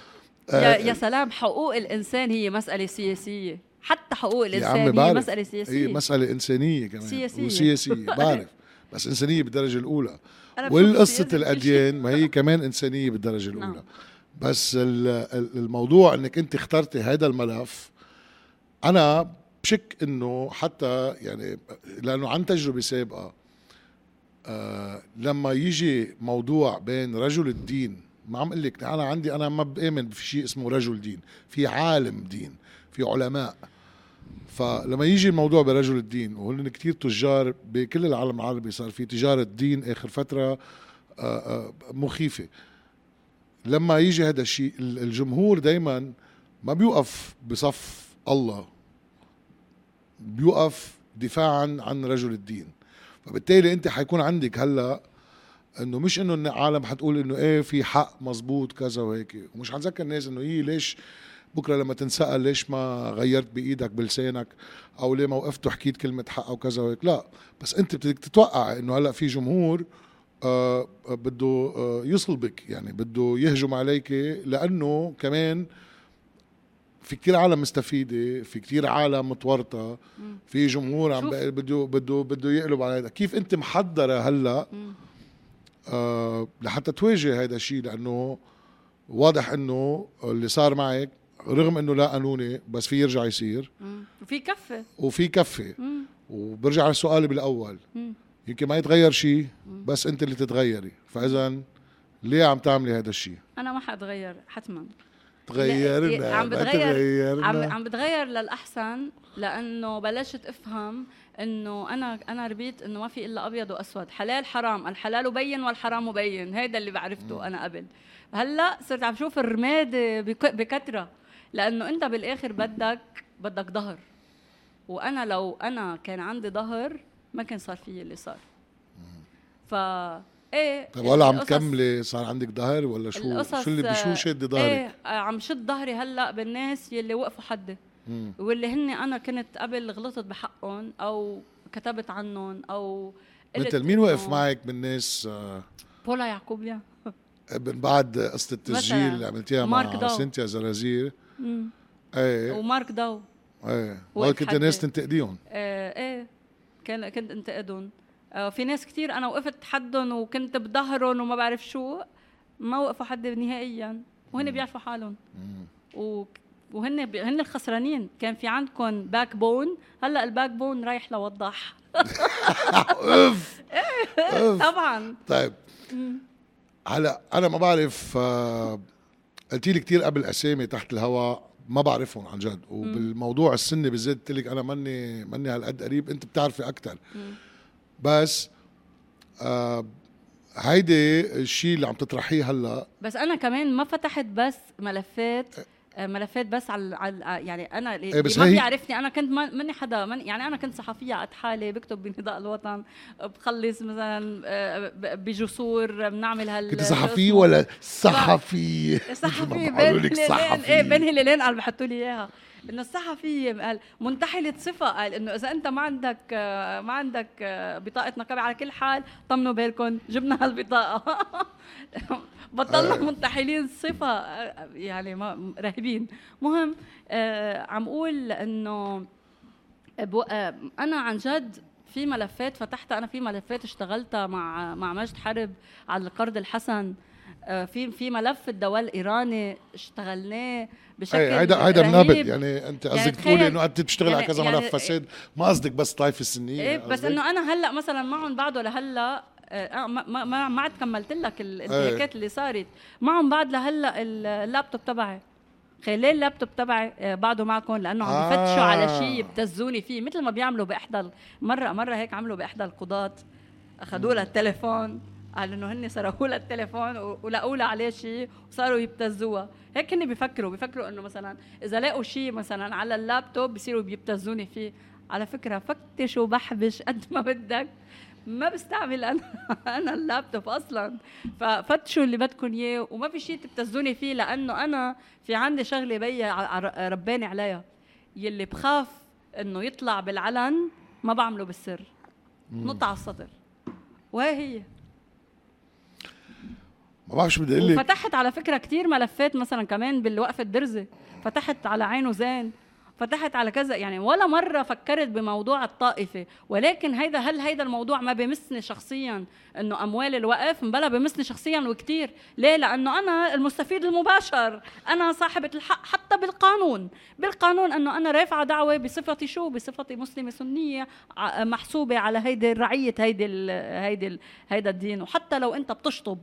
يا, يا سلام حقوق الإنسان هي مسألة سياسية. حتى حقوق الإنسان هي مسألة سياسية. هي مسألة إنسانية كمان. سياسية. وسياسية بعرف. بس إنسانية بالدرجة الأولى. والقصة الأديان ما هي كمان إنسانية بالدرجة الأولى. نعم. بس الموضوع إنك أنت اخترتي هذا الملف أنا بشك إنه حتى يعني لأنه عن تجربة سابقة آه لما يجي موضوع بين رجل الدين ما عم أقول لك أنا عندي أنا ما بآمن في شيء اسمه رجل دين في عالم دين في علماء. فلما يجي الموضوع برجل الدين وهن كثير تجار بكل العالم العربي صار في تجارة دين آخر فترة آه، آه، مخيفة. لما يجي هذا الشيء الجمهور دائما ما بيوقف بصف الله بيوقف دفاعا عن رجل الدين. فبالتالي انت حيكون عندك هلا انه مش انه العالم حتقول انه إيه في حق مزبوط كذا وهيك ومش حنذكر الناس انه إيه ليش بكرة لما تنسأل ليش ما غيرت بإيدك بلسانك أو ليه ما وقفت وحكيت كلمة حق أو كذا وهيك لا بس انت بدك تتوقع إنه هلا في جمهور آه بده آه يصلبك يعني بده يهجم عليك لأنه كمان في كتير عالم مستفيدة في كتير عالم متورطة في جمهور عم بده بده بده يقلب على هذا كيف انت محضرة هلا؟ آه لحتى تواجه هذا الشيء لأنه واضح إنه اللي صار معك رغم إنه لا قانوني بس في يرجع يصير. وفي كفة. وفي كفة. وبرجع على السؤال بالأول. يمكن ما يتغير شيء بس انت اللي تتغيري. فاذا ليه عم تعملي هذا الشيء أنا ما حأتغير حتما. تغيرنا عم بتغير عم عم بتغير للأحسن لأنه بلشت أفهم إنه أنا أنا ربيت إنه ما في إلا أبيض وأسود حلال حرام الحلال بين والحرام بين هيدا اللي بعرفته أنا قبل. هلأ صرت عم شوف الرماد بكثره لأنه أنت بالآخر بدك بدك ظهر. وأنا لو أنا كان عندي ظهر ما كان صار في اللي صار. ف إيه طيب ولا عم تكملي صار عندك ظهر ولا شو؟ شو اللي بشو شد ظهرك؟ إيه عم شد ظهري هلأ بالناس يلي وقفوا حدي. واللي هن أنا كنت قبل غلطت بحقهم أو كتبت عنهم أو مثل مين وقف معك بالناس؟ آه بولا يعقوبيا من بعد قصة التسجيل اللي عملتيها مع. سينتيا زرازير. إيه. ومارك ضو إيه. كنت ناس تنتقديهم؟ إيه إيه كان كنت انتقدهم. آه، في ناس كتير أنا وقفت حدهم وكنت بظهرهم وما بعرف شو ما وقفوا حد نهائيا وهن بيعرفوا حالهم. و وهن ب... هن الخسرانين. كان في عندكم backbone هلأ ال backbone رايح لوضح. أوف! طبعا. طيب. هلأ أنا ما بعرف آه، قلتي لي كثير قبل أسامي تحت الهواء ما بعرفهم عن جد. وبالموضوع السني بالذات قلت لك أنا ماني ماني هالقد قريب أنت بتعرفي أكثر بس آه هيدي الشيء اللي عم تطرحيه هلا. بس أنا كمان ما فتحت بس ملفات آه، ملفات بس على, على يعني أنا اللي إيه، بس ما بيعرفني. أنا كنت ما- ماني حدا من يعني أنا كنت صحفية قد حالي بكتب بنداء الوطن بخلص مثلا آه، بجسور بنعمل هال كنت صحفي اسمه- ولا صحفي صحفي مثل ما بين هلالين. إيه بين هلالين قال بحطوا لي إياها. انه الصحفي قال منتحلة صفة. قال إنه إذا أنت ما عندك ما عندك بطاقة نقابة على كل حال طمنوا بالكم جبنا هالبطاقة. بطلنا آه. منتحلين صفة. يعني ما راهبين مهم آه، عم أقول إنه آه، أنا عن جد في ملفات فتحتها أنا في ملفات اشتغلتها مع مع مجد حرب على القرض الحسن. في في ملف الدواء الإيراني اشتغلناه بشكل هيدا هيدا منابد رهيب. يعني أنت يعني قصدك تقولي إنه انت بتشتغل على يعني- كذا يعني- ملف فساد ما قصدك بس طائفه السنيه إيه بس؟ إنه أنا هلأ مثلا معهم بعده لهلا آه، ما ما ما ما عاد كملت لك الانتهاكات اللي صارت. معهم بعد لهلا اللابتوب تبعي. خلال اللابتوب تبعي آه، بعده معكم لأنه عم آه. بفتشوا على شيء يبتزوني فيه. مثل ما بيعملوا بإحدى مره مرة هيك عملوا بإحدى القضاة. اخذوا لها التليفون قال إنه هن سرقوا لها التليفون ولقوا لها عليه شيء وصاروا يبتزوها. هيك هن بيفكروا بيفكروا إنه مثلا إذا لقوا شيء مثلا على اللابتوب بصيروا بيبتزوني فيه. على فكرة فتش وبحبش قد ما بدك. ما بستعمل أنا أنا اللابتوب أصلا. ففتشوا اللي بدكم إياه وما في شيء تبتزوني فيه لأنه أنا في عندي شغلة بي رباني عليها. يلي بخاف إنه يطلع بالعلن ما بعمله بالسر. نط على السطر. وهي هي. ما بعرف شو بدي أقول لك. وفتحت على فكرة كتير ملفات مثلا كمان بالوقفه الدرزه فتحت على عين وزين فتحت على كذا. يعني ولا مرة فكرت بموضوع الطائفة. ولكن هيدا هل هيدا الموضوع ما بمسني شخصيا إنه أموال الوقف؟ بلا بمسني شخصيا وكتير. ليه؟ لأنه أنا المستفيد المباشر. أنا صاحبة الحق حتى بالقانون. بالقانون إنه أنا رافعة دعوة بصفتي شو؟ بصفتي مسلمة سنية محسوبة على هيدي الرعية هيدي هيدي هيدا الدين. وحتى لو أنت بتشطب.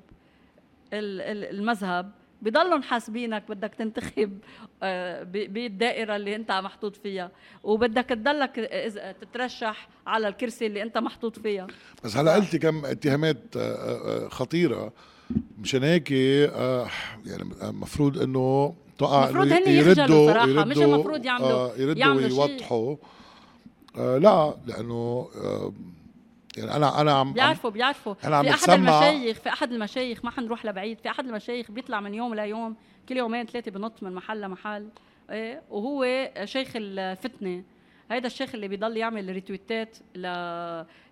المذهب بضلهم حاسبينك بدك تنتخب آه، بالدائرة اللي انت محطوط فيها وبدك تضلك تترشح على الكرسي اللي انت محطوط فيها. بس هلا قلتي كم اتهامات آه، آه، خطيرة. مشان هيك يعني المفروض إنه توقع المفروض هن يردوا صراحة، يردوا مش المفروض يعملوا- يردوا يعملوا شيء. ويوضحوا. آه لا لأنه يعني أنا أنا عم بيعرفوا بيعرفوا. هلا عم في أحد المشايخ في أحد المشايخ ما حنروح لبعيد. في أحد المشايخ بيطلع من يوم ليوم كل يومين ثلاثة بنط من محل لمحل. إيه وهو شيخ الفتنة. هيدا الشيخ اللي بيضل يعمل ريتويتات ل...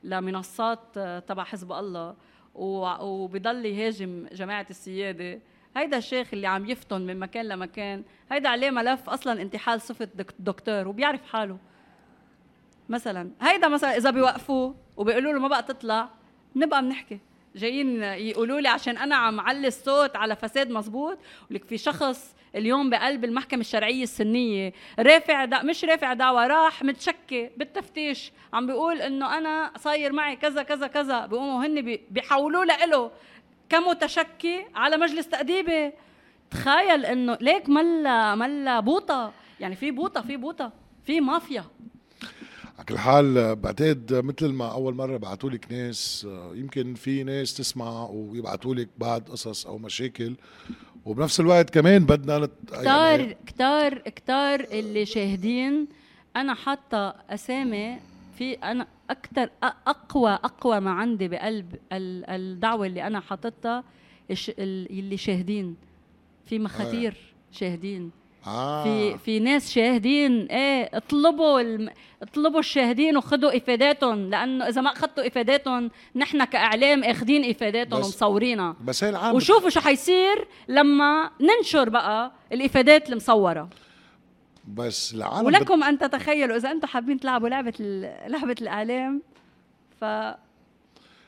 لمنصات آه، تبع حزب الله. و- وبيضل يهاجم جماعة السيادة. هيدا الشيخ اللي عم يفتن من مكان لمكان. هيدا عليه ملف أصلا انتحال صفة دك- دكتور وبيعرف حاله. مثلا. هيدا مثلا إذا بيوقفوه وبيقولوا له ما بقى تطلع نبقى بنحكي. جايين يقولوا لي عشان أنا عم علي الصوت على فساد مزبوط ولك في شخص اليوم بقلب المحكمة الشرعية السنية رافع دا مش رافع دعوة راح متشكي بالتفتيش. عم بيقول إنه أنا صاير معي كذا كذا كذا. بيقوموا هن بي- بيحولوه لإله كمتشكي على مجلس تأديبي. تخيل إنه ليك ملا ملا بوطة. يعني في بوطة في بوطة. في مافيا. على كل حال آه، بعتقد مثل ما أول مرة بعثوا لك ناس آه، يمكن في ناس تسمع ويبعثوا لك بعد قصص أو مشاكل وبنفس الوقت كمان بدنا نت... كتار كتار كتار اللي شاهدين. أنا حاطة أسامي في أنا أكثر أقوى أقوى ما عندي بقلب ال- الدعوة اللي أنا حاططها اللي شاهدين. في مخاتير شاهدين. آه. في في ناس شاهدين إيه اطلبوا الم... اطلبوا الشاهدين وخذوا إفاداتهم لأنه إذا ما اخذتوا إفاداتهم نحن كإعلام اخذين إفاداتهم ومصورينها. بس هي العالم وشوفوا شو حيصير لما ننشر بقى الإفادات المصورة. بس العالم بت... ولكم أن تتخيلوا إذا أنتم حابين تلعبوا لعبة ال- لعبة الإعلام ف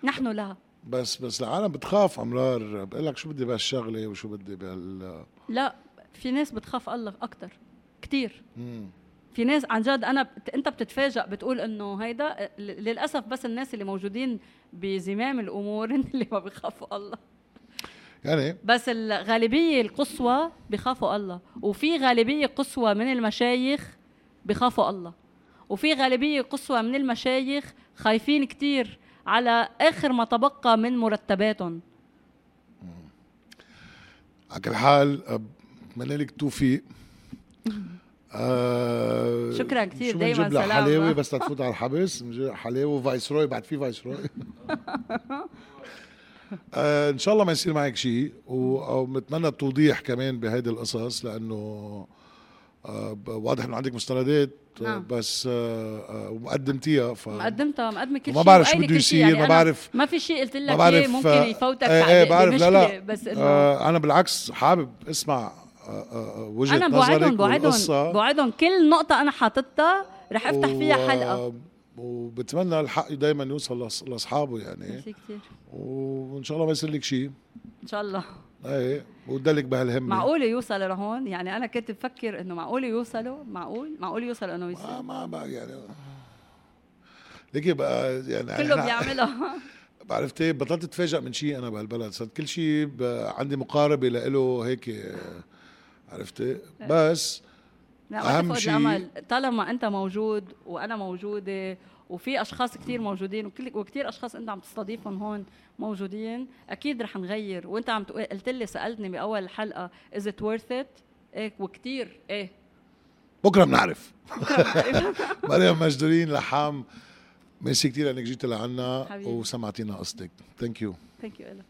نحن لها. بس بس العالم بتخاف أمرار. بقول لك شو بدي بهالشغلة وشو بدي بهال لا. في ناس بتخاف الله أكثر كتير. مم. في ناس عن جد أنا بت... أنت بتتفاجئ بتقول إنه هيدا للأسف بس الناس اللي موجودين بزمام الأمور هن اللي ما بيخافوا الله. يعني؟ بس الغالبية القصوى بخافوا الله وفي غالبية قصوى من المشايخ بخافوا الله. وفي غالبية قصوى من المشايخ خايفين كتير على آخر ما تبقى من مرتباتهم. على كل حال بتمنى لك توفيق آه شكراً كتير، شو دايماً سلام. حلاوة؟ بس تفوت على الحبس. بنجيب لها حلاوة وفايسروي بعد في فايسروي آه إن شاء الله ما يصير معك شيء. وبتمنى توضيح كمان بهيدي القصص لأنه آه واضح إنه عندك مستندات آه، نعم. بس آه آه ومقدمتيها ف مقدمتها مقدمة كل ما شيء. بعرف شو بده. يصير، ما أنا بعرف- ما في شيء قلت لك ما بعرف إيه ممكن آه، يفوتك ب- إيه بعرف. لا لا. بس إنه آه أنا بالعكس حابب اسمع آه آه آه، وجهة أنا بوعدهم بوعدهم. بوعدهم كل نقطة أنا حاططها رح أفتح فيها و- حلقة. وبتمنى الحق دايما يوصل لأصحابه يعني. ميرسي كثير وإن شاء الله ما يصير لك شيء. إن شاء الله. إيه وتدلك بهالهمة. معقول يوصل لهون؟ يعني أنا كنت بفكر إنه معقول يوصلوا؟ معقول؟ معقول يوصل إنه يصير؟ ما ما يعني. ليكي بقى يعني كله بيعملها عرفتي بطلت اتفاجئ من شيء أنا بهالبلد. صرت كل شيء عندي مقاربة له هيك عرفتي؟ بس لا تفقد شيء- طالما أنت موجود وأنا موجودة وفي أشخاص كثير موجودين وكل وكثير أشخاص أنت عم تستضيفهم هون موجودين أكيد رح نغير. وأنت عم قلت لي سألتني بأول الحلقة is it worth it إيه وكثير إيه. بكرة بنعرف. مريم مجدولين لحام ميرسي كثير إنك جيت لعنا. وسمعتينا قصتك. thank you thank you لك